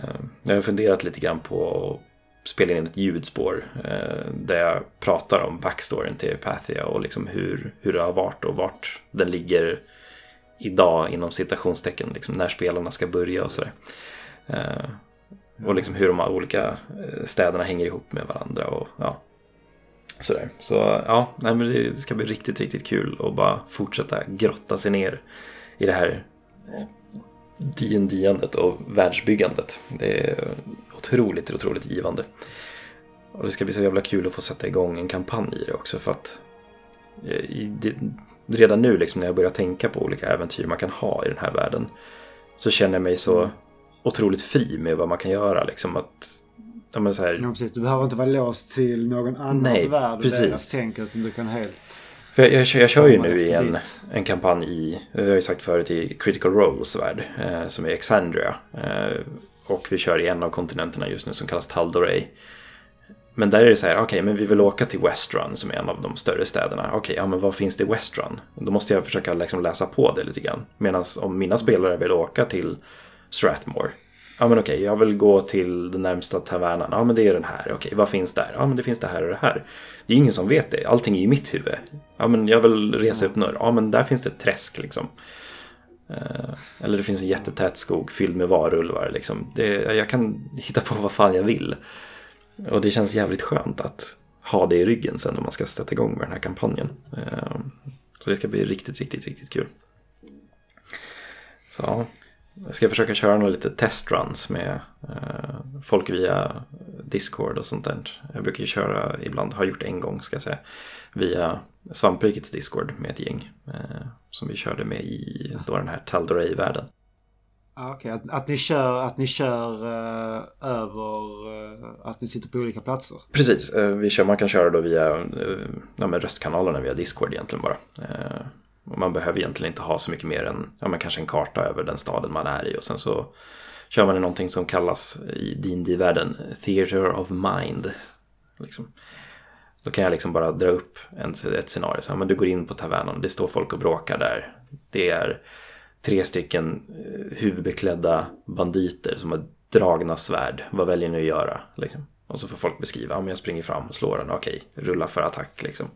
jag har funderat lite grann på spela in ett ljudspår eh, där jag pratar om backstoryn till Pathia och liksom hur, hur det har varit och vart den ligger idag inom citationstecken, liksom när spelarna ska börja och sådär. Eh, och liksom hur de olika eh, städerna hänger ihop med varandra och ja, sådär. Så ja, nej, men det ska bli riktigt, riktigt kul att bara fortsätta grotta sig ner i det här D&D-andet och världsbyggandet. Det är otroligt, otroligt givande. Och det ska bli så jävla kul att få sätta igång en kampanj i det också för att eh, redan nu liksom, när jag börjar tänka på olika äventyr man kan ha i den här världen så känner jag mig så mm. otroligt fri med vad man kan göra. Liksom, att, ja, så här... ja, precis. Du behöver inte vara låst till någon annans Nej, värld och deras tänk utan du kan helt... För jag, jag, jag, jag kör ju nu i en, en kampanj i, jag har ju sagt förut, i Critical Roles värld eh, som är Exandria. Eh, och vi kör i en av kontinenterna just nu som kallas Taldoray. Men där är det så här, okej, okay, men vi vill åka till Westrun som är en av de större städerna. Okej, okay, ja men vad finns det i Westrun? Då måste jag försöka liksom läsa på det lite grann. Medan om mina spelare vill åka till Strathmore. Ja men okej, okay, jag vill gå till den närmsta tavernan. Ja men det är den här. Okej, vad finns där? Ja men det finns det här och det här. Det är ingen som vet det. Allting är i mitt huvud. Ja men jag vill resa upp norr. Ja men där finns det ett träsk liksom. Eh, eller det finns en jättetät skog fylld med varulvar. Liksom. Det, jag kan hitta på vad fan jag vill. Och det känns jävligt skönt att ha det i ryggen sen när man ska sätta igång med den här kampanjen. Eh, så det ska bli riktigt, riktigt, riktigt kul. Så jag ska försöka köra några lite testruns med eh, folk via Discord och sånt där. Jag brukar ju köra ibland, har gjort en gång ska jag säga, via Svamprikets Discord med ett gäng. Eh, som vi körde med i då den här Taldoray-världen. Ah, okay. att, att ni kör, att ni kör uh, över uh, att ni sitter på olika platser? Precis, uh, vi kör, man kan köra då via ja, med röstkanalerna via Discord egentligen bara man behöver egentligen inte ha så mycket mer än ja, men kanske en karta över den staden man är i och sen så kör man i någonting som kallas i dd världen Theater of Mind. Liksom. Då kan jag liksom bara dra upp en, ett scenario. Så, men du går in på tavernan, det står folk och bråkar där. Det är tre stycken eh, huvudbeklädda banditer som har dragna svärd. Vad väljer ni att göra? Liksom. Och så får folk beskriva, om jag springer fram och slår den, okej, rulla för attack liksom.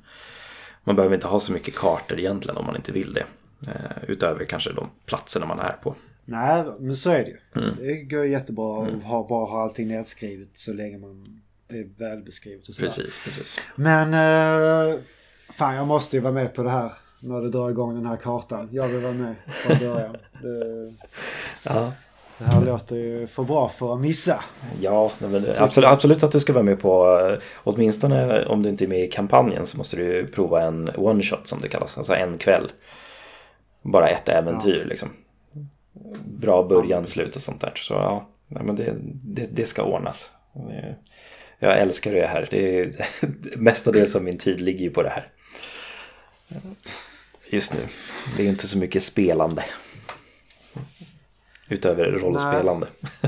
Man behöver inte ha så mycket kartor egentligen om man inte vill det. Eh, utöver kanske de platserna man är på. Nej, men så är det ju. Mm. Det går jättebra att mm. ha, bara ha allting nedskrivet så länge man är välbeskrivet och sådär. Precis, precis. Men, uh, fan jag måste ju vara med på det här när du drar igång den här kartan. Jag vill vara med från början. Det, ja. Det här låter ju för bra för att missa. Ja, men absolut, absolut att du ska vara med på, eh, åtminstone om du inte är med i kampanjen så måste du prova en one shot som det kallas, alltså en kväll. Bara ett äventyr ja. liksom. Bra början, slut och sånt där. Så ja, men det, det, det ska ordnas. Jag älskar det här. Det är mestadels av min tid ligger ju på det här just nu. Det är inte så mycket spelande. Utöver rollspelande.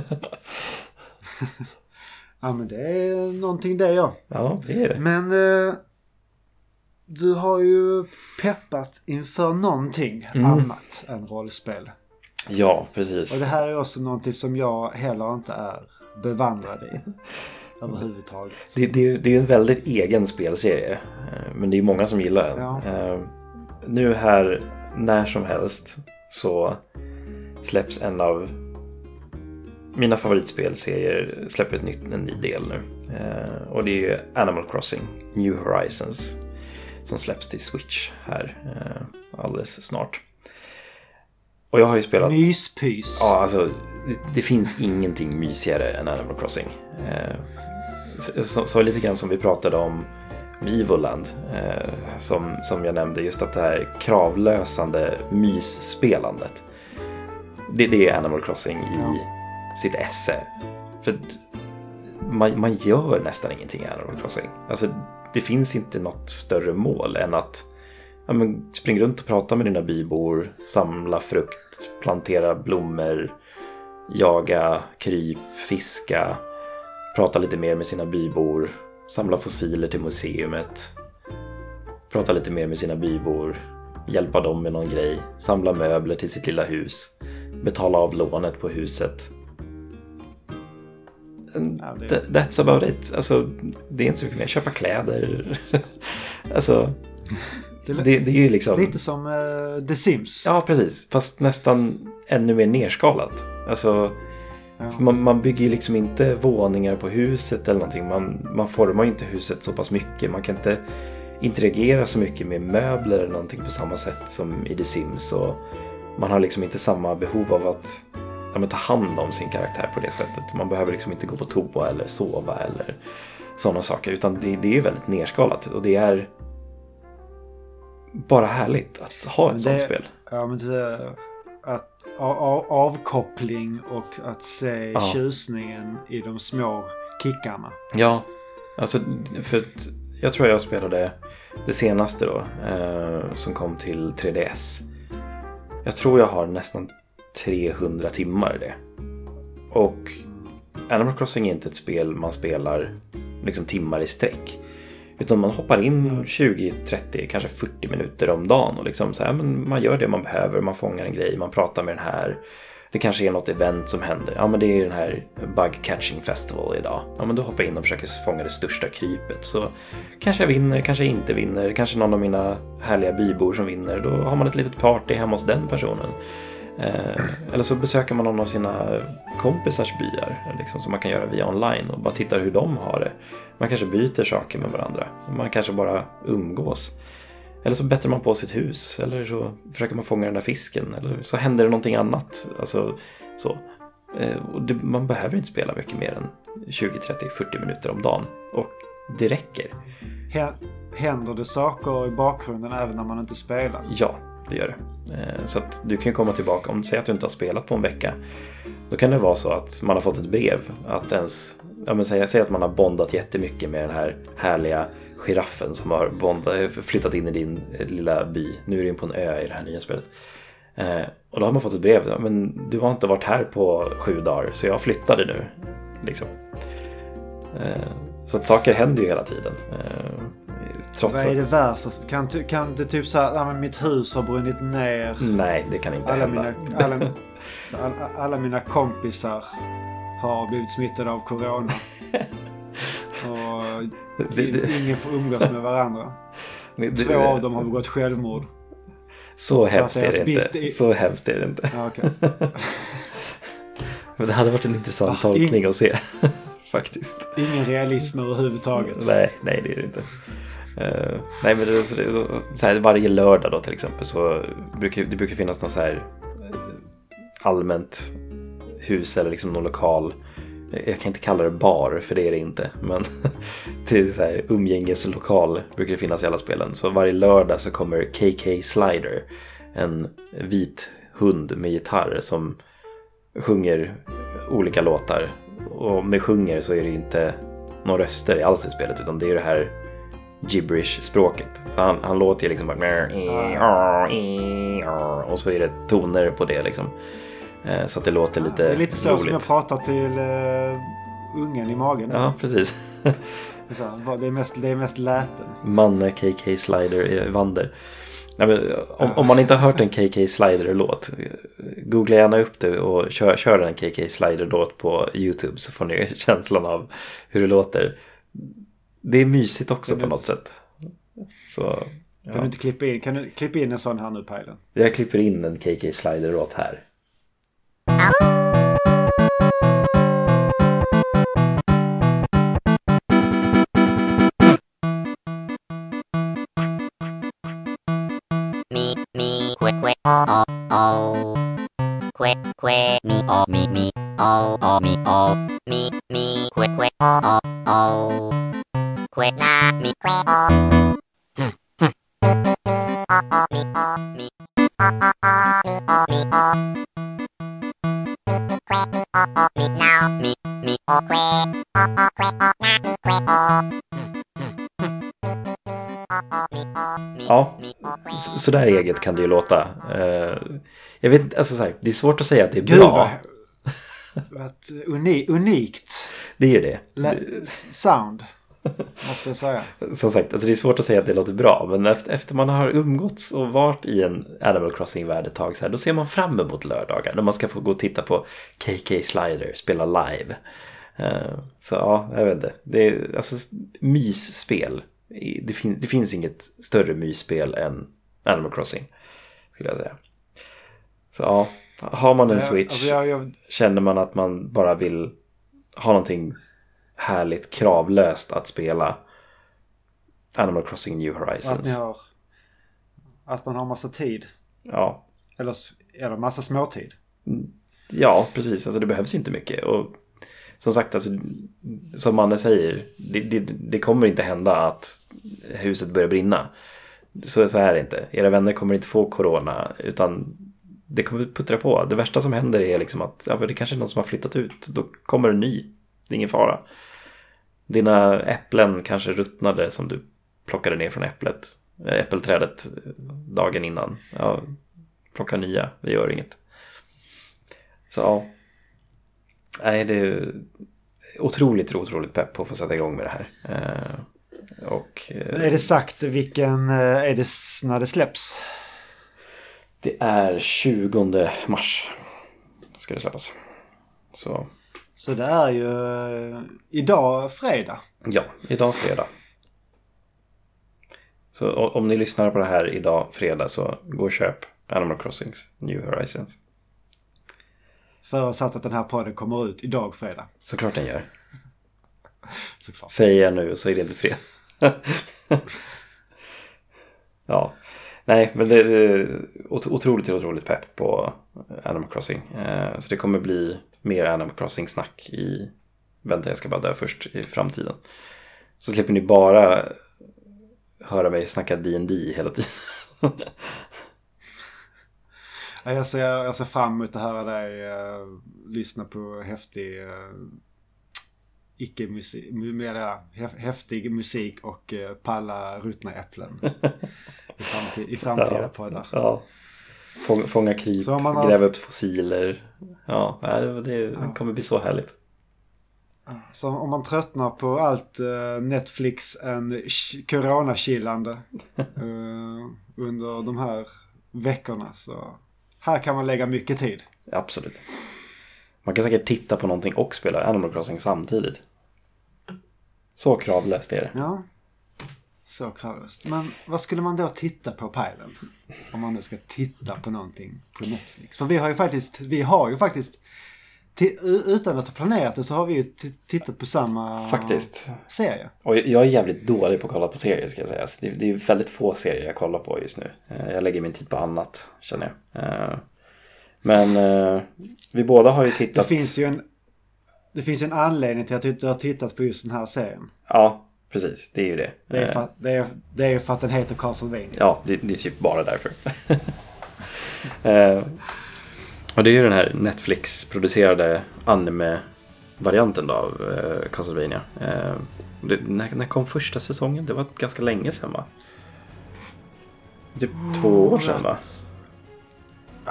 ja men det är någonting det ja. Ja det är det. Men eh, du har ju peppat inför någonting mm. annat än rollspel. Ja precis. Och det här är också någonting som jag heller inte är bevandrad i. överhuvudtaget. Det, det, det är en väldigt egen spelserie. eh, Men det är många som gillar den. Ja. Eh, Nu här, när som helst, så släpps en av mina favoritspelserier släpper ett nytt, en ny del nu. Eh, och det är ju Animal Crossing New Horizons som släpps till Switch här eh, alldeles snart. Och jag har ju spelat... Myspys. Ja, alltså det, det finns ingenting mysigare än Animal Crossing. Eh, så, så, så lite grann som vi pratade om Evoland, eh, som, som jag nämnde, just att det här kravlösande mysspelandet. Det, det är Animal Crossing i Ja. sitt esse. För man, man gör nästan ingenting i Animal Crossing. Alltså, det finns inte något större mål än att ja, men, springa runt och prata med dina bybor, samla frukt, plantera blommor, jaga kryp, fiska, prata lite mer med sina bybor, samla fossiler till museumet, prata lite mer med sina bybor, hjälpa dem med någon grej, samla möbler till sitt lilla hus, betala av lånet på huset. Ja, det- Th- That's about it. Alltså, det är inte så mycket mer. Köpa kläder. alltså, Det är det, det är ju liksom... Lite som eh, The Sims. Ja, precis. Fast nästan ännu mer nerskalat. Alltså, Ja. man, man bygger ju liksom inte våningar på huset eller någonting. Man, man formar ju inte huset så pass mycket. Man kan inte interagera så mycket med möbler eller någonting på samma sätt som i The Sims. Och man har liksom inte samma behov av att ja, ta hand om sin karaktär på det sättet. Man behöver liksom inte gå på toa eller sova eller sådana saker. Utan det, det är väldigt nerskalat. Och det är bara härligt att ha ett Men sånt det- spel. Ja, men det, att avkoppling och att se Ja. tjusningen i de små kickarna. Ja, alltså för jag tror jag spelade det senaste då eh, som kom till 3DS. Jag tror jag har nästan 300 timmar i det. Och Animal Crossing är inte ett spel man spelar liksom timmar i sträck. Utan man hoppar in 20, 30, kanske 40 minuter om dagen och liksom så här, men man gör det man behöver. Man fångar en grej, man pratar med den här. Det kanske är något event som händer. Ja, men det är den här Bug Catching Festival idag. Ja, men då hoppar jag in och försöker fånga det största krypet. Så kanske jag vinner, kanske jag inte vinner. Kanske någon av mina härliga bybor som vinner. Då har man ett litet party hemma hos den personen. Eh, eller så besöker man någon av sina kompisars byar. Liksom, som man kan göra via online och bara tittar hur de har det. Man kanske byter saker med varandra. Man kanske bara umgås. Eller så bättrar man på sitt hus. Eller så försöker man fånga den där fisken. Eller så händer det någonting annat. Alltså, så. Eh, det, man behöver inte spela mycket mer än 20, 30, 40 minuter om dagen. Och det räcker. Hä- Händer det saker i bakgrunden även när man inte spelar? Ja, det gör det. Eh, Så att du kan komma tillbaka. Om säg att du inte har spelat på en vecka. Då kan det vara så att man har fått ett brev. Att ens, ja men säg, säg att man har bondat jättemycket med den här härliga giraffen som har flyttat in i din eh, lilla by. Nu är du in på en ö i det här nya spelet. Eh, och då har man fått ett brev. Men du har inte varit här på sju dagar så jag flyttade nu. Liksom. Eh, Så att saker händer ju hela tiden. Eh, Trots Vad är det värsta? Kan, kan det typ så här, mitt hus har brunnit ner. Nej, det kan inte Alla hända. mina, alla, så all, alla mina kompisar har blivit smittade av corona. Och Det- det- ingen får umgås med varandra. Det- Två av dem har begått självmord. Så hemskt är det inte. i- Så hemskt är det inte. Ja, okej. Men det hade varit en intressant Va? tolkning att se. Faktiskt. Ingen realism överhuvudtaget. Nej, nej det är det inte. Eh, nej men det, så här, varje lördag då till exempel så brukar det brukar finnas någon så här eh, allmänt hus eller liksom någon lokal. Jag kan inte kalla det bar för det är det inte. Men det är så här umgängeslokal brukar det finnas i alla spelen. Så varje lördag så kommer KK Slider. En vit hund med gitarr som sjunger olika låtar. Och med sjunger så är det inte några röster alls i spelet utan det är det här gibberish-språket. Så han, han låter ju liksom bara... Och så är det toner på det liksom. Eh, Så att det låter lite det är lite så roligt. som jag pratar till uh, ungen i magen. Ja, precis. Det, är mest, det är mest läten. Manne KK Slider i Vander. Nej, men, om, om man inte har hört en KK Slider-låt, googla gärna upp det och kör, kör en KK Slider-låt på YouTube så får ni känslan av hur det låter. Det är mysigt också Kan på något sätt. Så, Kan ja. du inte klippa in, kan du klippa in en sån här nu Pajlen? Jag klipper in en KK Slider-låt här. Me, me, que, que, oh, oh, oh. Que, que, me, oh, me, me, oh, oh, me, oh. Me, me, que, que, oh, oh, oh. Que, na, me, que, oh. Hmm, hmm. Me, me, me, oh, oh, me, oh, me. Oh, oh, oh, me, oh, me, oh. Oh, me, now. Me, me, oh, que. Oh, oh, que, oh, na, me, que, oh. Ja. me, oh, que. Så, så där eget kan det ju låta. Eh, jag vet inte, alltså så här, det är svårt att säga att det är Gud bra. vad, vad uni, unikt Det är ju det. sound. Måste jag säga. Som sagt, alltså det är svårt att säga att det låter bra. Men efter, efter man har umgåtts och varit i en Animal Crossing-värld ett tag så här, då ser man fram emot lördagar. När man ska få gå och titta på KK Slider spela live. Eh, så ja, jag vet inte. Det är alltså mysspel. Det, fin- det finns inget större mysspel än Animal Crossing. Skulle jag säga. Så ja, har man en Jag- Switch. Alltså jag, jag, Känner man att man bara vill ha någonting härligt kravlöst att spela Animal Crossing New att, Horizons. ni har, att man har massa tid. Ja. Eller, eller massa småtid. ja, precis. Alltså det behövs inte mycket. Och som sagt, alltså, som Manne säger, det, det, det kommer inte hända att huset börjar brinna. Så, så är det inte. Era vänner kommer inte få corona, utan det kommer puttra på. Det värsta som händer är liksom att ja, det kanske är någon som har flyttat ut. Då kommer en ny. Det är ingen fara. Dina äpplen kanske ruttnade som du plockade ner från äpplet, äh, äppelträdet dagen innan. Ja, plocka nya, det gör inget. Så ja. Nej, det är otroligt, otroligt pepp på att få sätta igång med det här. Eh, och eh, Är det sagt vilken, eh, är det när det släpps? det är 20 mars. Ska det släppas. Så Så det är ju eh, idag fredag. ja, idag fredag. Så om ni lyssnar på det här idag fredag så gå och köp Animal Crossings New Horizons. Förutsatt att den här podden kommer ut idag fredag. Såklart den gör. Såklart. Säger jag nu så är det inte fel. ja, nej, men det är otroligt, otroligt pepp på Animal Crossing. Eh, så det kommer bli mer Animal Crossing-snack i Vänta, jag ska bara dö först i framtiden. Så slipper ni bara höra mig snacka D&D hela tiden. Jag ser, jag ser fram emot att höra dig eh, lyssna på häftig uh, icke-musik, mu- mera häf- häftig musik och uh, palla ruttna äpplen i, framtid, i framtida Ja. poddar. Ja. Fånga, fånga kryp, har- gräva upp fossiler. Ja, det, det kommer bli så härligt. Så om man tröttnar på allt eh, Netflix en coronachillande uh, under de här veckorna så här kan man lägga mycket tid. Absolut. Man kan säkert titta på någonting och spela Animal Crossing samtidigt. Så kravlöst är det. Ja, så kravlöst. Men vad skulle man då titta på pejlen? Om man nu ska titta på någonting på Netflix. För vi har ju faktiskt, vi har ju faktiskt, utan att ha planerat det så har vi ju tittat på samma Faktiskt. serie. Och jag är jävligt dålig på att kolla på serier ska jag säga. Så det, är väldigt få serier jag kollar på just nu. Eh, Jag lägger min tid på annat, känner jag. Men eh, vi båda har ju Det tittat... finns ju en, det finns en anledning till att du inte har tittat på just den här serien. Ja, precis. Det är ju det. Det är Eh, för att, det är, det är för att den heter Castlevania. Ja, det, det är typ bara därför. eh, och det är ju den här Netflix-producerade anime-varianten då av eh, Castlevania. Eh, det, när, när kom första säsongen? Det var ganska länge sedan va? Typ två år sedan va?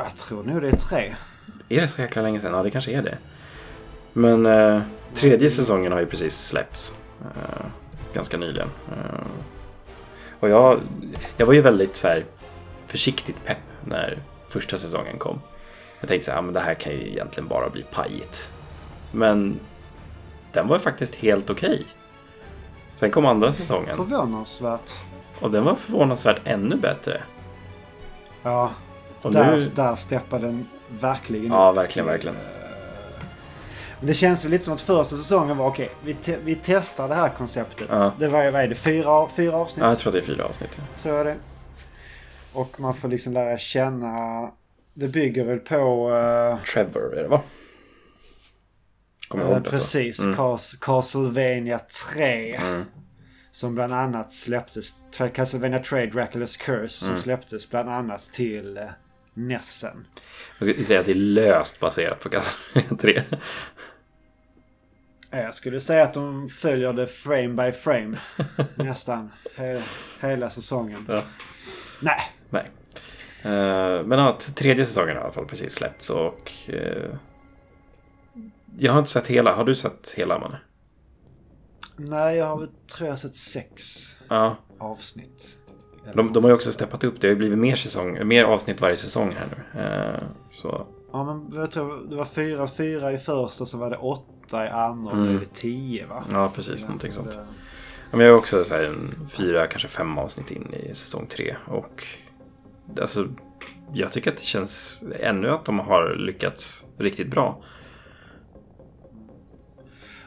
Jag tror nog det är tre. Är det så jäkla länge sedan? Ja, det kanske är det. Men eh, tredje säsongen har ju precis släppts. Eh, ganska nyligen. Eh, och jag, jag var ju väldigt så här försiktigt pepp när första säsongen kom. Jag tänkte så här, men det här kan ju egentligen bara bli pajigt. Men den var faktiskt helt okej. Sen kom andra säsongen Förvånansvärt. och den var förvånansvärt ännu bättre. Ja, Och där, nu, där steppar den verkligen ja, upp. verkligen, verkligen. Men Det känns väl lite som att första säsongen var okej, vi, te- vi testar det här konceptet. Ja. Det var vad är det, fyra, fyra avsnitt? Ja, jag tror att det är fyra avsnitt. tror jag det. Och man får liksom lära känna. Det bygger väl på... eh, Trevor är det va? Kommer eh, ihåg det? precis. Mm. Cas- Castlevania 3. Mm. Som bland annat släpptes. Castlevania 3 Dracula's Curse. Som Mm. släpptes bland annat till uh, Nessen. Jag skulle säga att det är löst baserat på Castlevania 3. Eh, Jag skulle säga att de följer det frame by frame. nästan. He- hela säsongen. Ja. Nej. Nej. Eh, men ja, tredje säsongen har i alla fall precis släppts och... eh, jag har inte sett hela. Har du sett hela, Manne? Nej, jag har väl, tror jag sett sex Ja. avsnitt. De, de har ju också steppat upp. Det har ju blivit mer, säsong, mer avsnitt varje säsong här nu. Eh, så Ja, men jag tror det var fyra, fyra i första, så var det åtta i andra och Mm. nu är det tio va? ja, precis. Någonting Så sånt. det- Ja, men jag är också så här, en fyra, kanske fem avsnitt in i säsong tre. Och alltså, jag tycker att det känns ännu att de har lyckats riktigt bra.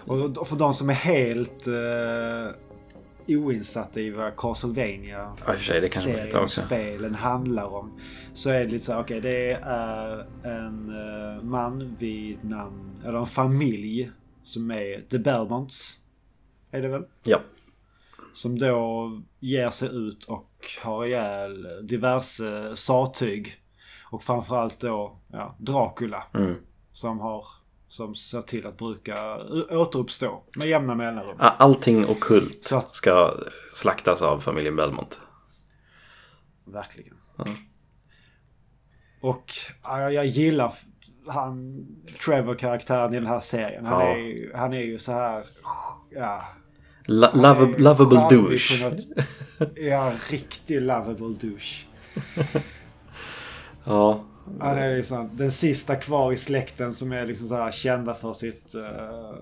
Och för de som är helt uh, oinsatta i vad Castlevania Ja, i och för sig, det kanske man serien kan och också. spelen handlar om. Så är det lite så här, okej det är en eh, man vid namn, eller en familj som är The Belmonts. Är det väl? Ja. Som då ger sig ut och har ihjäl diverse sattyg. Och framförallt då ja, Dracula. Mm. Som har som ser till att bruka återuppstå med jämna mellanrum. Allting okult att- ska slaktas av familjen Belmont. Verkligen. Ja. Och ja, jag, gillar han Trevor-karaktären i den här serien. Han, Ja. är, han är ju så här... Ja, är lovable douche. något- Ja, riktig lovable douche. Ja. Han är liksom den sista kvar i släkten som är liksom så här kända för sitt uh,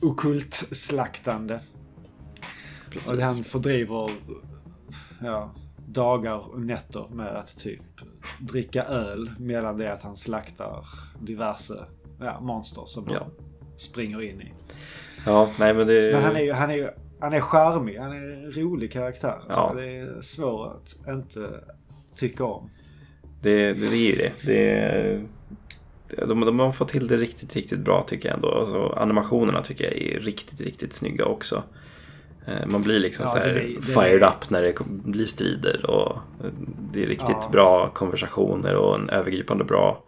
okult slaktande. Precis. Och han fördriver ja, dagar och nätter med att typ dricka öl medan det att han slaktar diverse ja, monster som Ja. han springer in i. Ja, nej men det... Men han är ju han är, ju- han är charmig. Han är en rolig karaktär. Ja. Så det är svårt att inte tycka om. Det, det, det är ju det. det de, de har fått till det riktigt, riktigt bra tycker jag ändå. Och animationerna tycker jag är riktigt, riktigt snygga också. Eh, Man blir liksom Ja, så här blir- fired blir- up när det blir strider. Och det är riktigt Ja. bra konversationer och en övergripande bra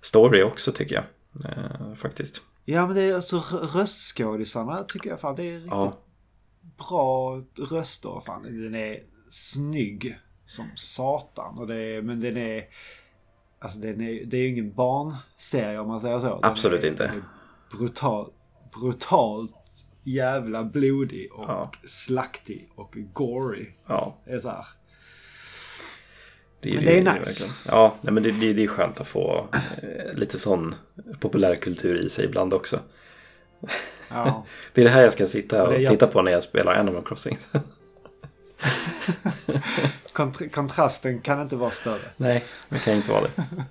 story också tycker jag. Eh, faktiskt. Ja men det är alltså rö- röstskådisarna tycker jag fan det är riktigt Ja, bra röster. Fan. Den är snygg som satan. Och det är, men den är... Alltså den är, det är ju ingen barnserie om man säger så. Den Absolut är, inte. Brutal, brutalt jävla blodig och Ja. slaktig och gory. ja. Det är så här. Det Men det är nice. verkligen. Ja, nej, men det, det, det är skönt att få eh, lite sån populärkultur i sig ibland också. Ja. Det är det här jag ska sitta och Det titta på när jag spelar Animal Crossing. Kont- kontrasten kan inte vara större. Nej, det kan inte vara det.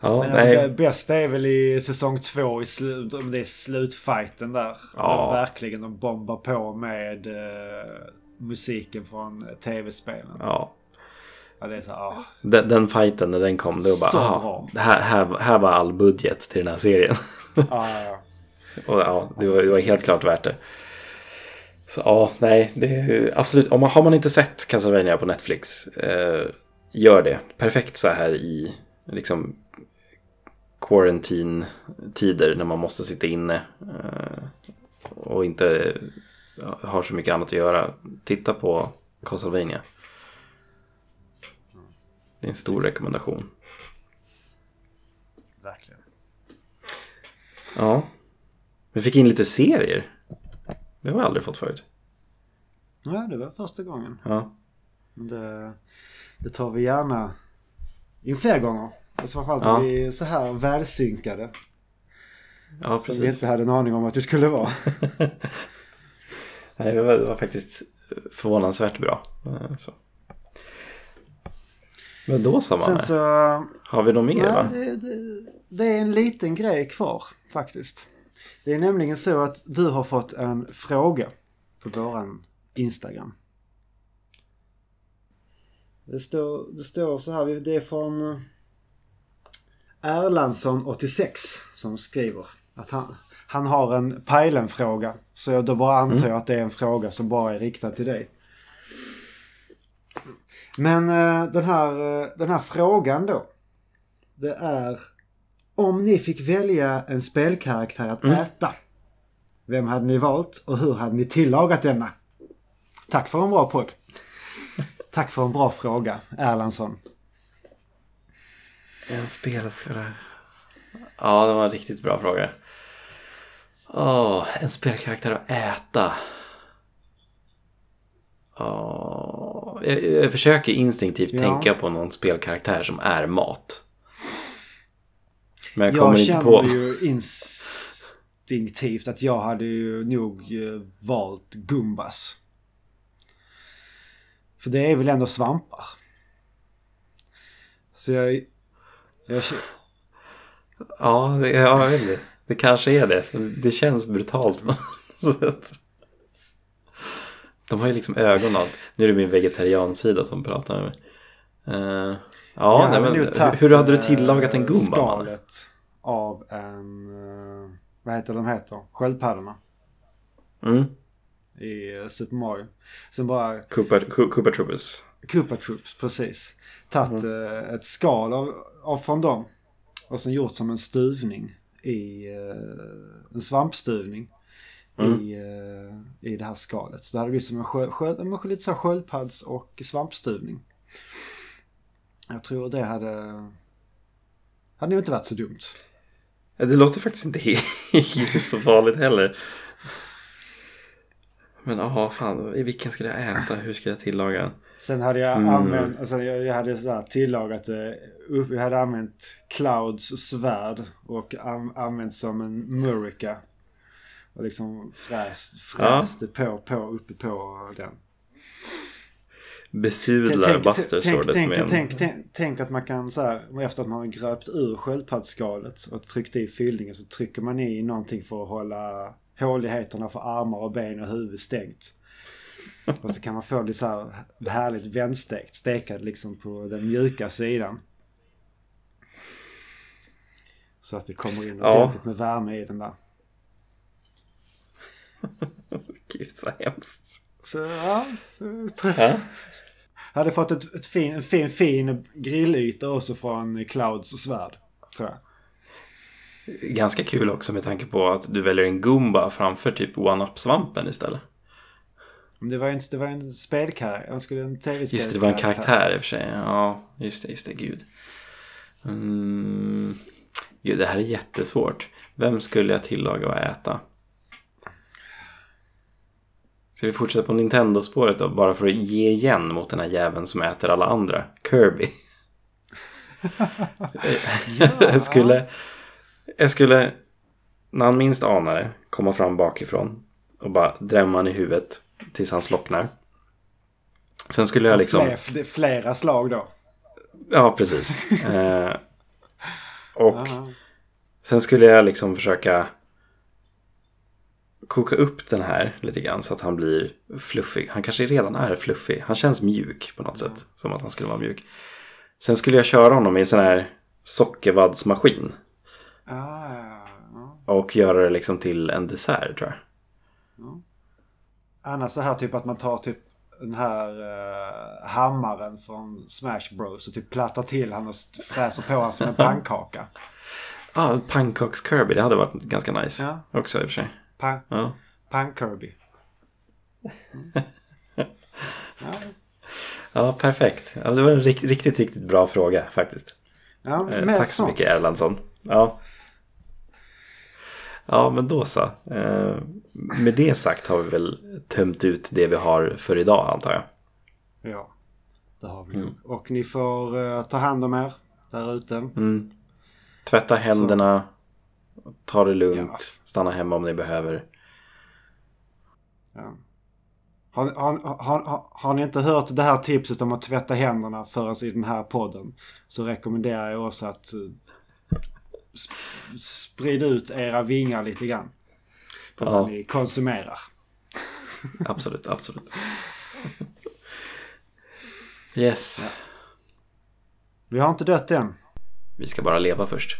Ja, Men alltså, det bästa är väl i säsong två, i slut, om det är slutfighten där. Ja. Där verkligen de bombar på med eh, musiken från tv-spelen. Ja. Ja, det är så ah. den, den fighten när den kom, då bara, Så aha, bra. här, här, här var all budget till den här serien. ja, ja, ja. Och ja, det var, det var helt klart värt det. Så ja, nej, det är absolut. Om man, har man inte sett Castlevania på Netflix, eh, gör det. Perfekt så här i liksom quarantine-tider när man måste sitta inne eh, och inte har så mycket annat att göra. Titta på Castlevania. Det är en stor rekommendation. Verkligen. Ja. Vi fick in lite serier. Det har vi aldrig fått förut. Ja, det var första gången. Ja. Det, det tar vi gärna in fler gånger. Och så framförallt Ja. är vi så här välsynkade. Ja, Som vi precis. inte hade en aning om att vi skulle vara. Nej, det var, det var faktiskt förvånansvärt bra. Eh, Så. Men då sa man så... Har vi något mer Nej, det, det, det är en liten grej kvar faktiskt. Det är nämligen så att du har fått en fråga på våran Instagram. Det står, det står så här, det är från eh, Erlandsson86 som skriver att han, han har en Pajlen-fråga. Så jag då bara antar jag att det är en fråga som bara är riktad till dig. Men eh, den, här, eh, den här frågan då. Det är om ni fick välja en spelkaraktär att äta. Vem hade ni valt och hur hade ni tillagat denna? Tack för en bra podd. Tack för en bra fråga, Erlandsson. En spelare. Ja, det var en riktigt bra fråga. Åh, en spelkaraktär att äta. Åh, jag, jag försöker instinktivt Ja. tänka på någon spelkaraktär som är mat. Men jag Jag, kommer inte känner på. ju instinktivt att jag hade ju nog eh, valt Gumbas. För det är väl ändå svampar. Så jag... jag Ja, det, ja, jag vet inte. Det kanske är det. Det känns brutalt. De har ju liksom ögon och allt. Nu är det min vegetariansida som pratar med mig. Eh, ja, nej, men, hur hade du eh, tillagat en gumba? man? Skalet av en... eh, Vad heter de heter? Sköldpaddorna. Mm. I eh, Super Mario. Sen bara Koopa, Ko- Koopa Troopers. Koopa Troops, precis. Tagit Mm. ett skal av, av från dem. Och sen gjort som en stuvning i... en svampstuvning. Mm. I, I det här skalet. Så det hade blivit som en sköld, en lite så sköldpadds och svampstuvning. Jag tror det hade... Hade nog inte varit så dumt. Ja, Det låter faktiskt inte helt så farligt heller. Men ja, fan, vilken ska jag äta? Hur ska jag tillaga den? Sen hade jag Mm. använt, alltså jag, hade så tillagat upp- Jag hade använt Clouds svärd och an, använt som en Murica. Och liksom fräst, fräst det på, på, uppe på den. Besudlar Buster tänk, med tänk, tänk, tänk att man kan så här, efter att man har gröpt ur sköldpaddsskalet och tryckt i fyllningen så trycker man i någonting för att hålla håligheterna för armar och ben och huvud stängt. Och så kan man få det så här härligt vändstekt, stekad liksom på den mjuka sidan. Så att det kommer in Ja. ordentligt med värme i den där. Gud vad hemskt. Så ja, tror Ja. Hade fått ett, ett fin, en fin, fin grillyta också från Clouds svärd. Tror jag. Ganska kul också med tanke på att du väljer en Goomba framför typ One-Up-svampen istället. Men det var en, det var en spelkaraktär. Jag skulle en tv-spelskaraktär. Just det, det var en karaktär i och för sig. Ja, just det, just det, gud. Mm. Gud, det här är jättesvårt. Vem skulle jag tillaga och äta? Ska vi fortsätta på Nintendo-spåret då? Bara för att ge igen mot den här jäveln som äter alla andra. Kirby. jag skulle... Jag skulle, när han minst anar det, komma fram bakifrån och bara drämma han i huvudet tills han slocknar. Sen skulle jag liksom... Fler, fler, flera slag då. Ja, precis. Eh, och Ja. sen skulle jag liksom försöka koka upp den här lite grann så att han blir fluffig. Han kanske redan är fluffig. Han känns mjuk på något sätt. Som att han skulle vara mjuk. Sen skulle jag köra honom i en sån här sockervaddsmaskin. Ah, ja. Och göra det liksom till en dessert tror jag. Annars så här typ att man tar typ den här eh, hammaren från Smash Bros och typ plattar till han och fräser på honom som en pannkaka. Ja, ah, pannkaks Kirby. Det hade varit ganska nice. Ja. Också i och för sig. Pan, Ja. Pan-Kirby. Ja, perfekt. Ja, det var en rikt, riktigt, riktigt bra fråga faktiskt. Ja, Eh, tack så sånt. mycket Erlandsson. Ja. ja, men då så. Eh, med det sagt har vi väl tömt ut det vi har för idag antar jag. Ja. Det har vi nog. Och ni får eh, ta hand om er där ute. Mm. Tvätta händerna. Ta det lugnt. Ja. Stanna hemma om ni behöver. Ja. Har, har, har, har, ni inte hört det här tipset om att tvätta händerna förrän i den här podden så rekommenderar jag också att eh, sp- sprida ut era vingar lite grann. På Ja. vad ni konsumerar. Absolut, absolut. Yes. Vi har inte dött än. Vi ska bara leva först.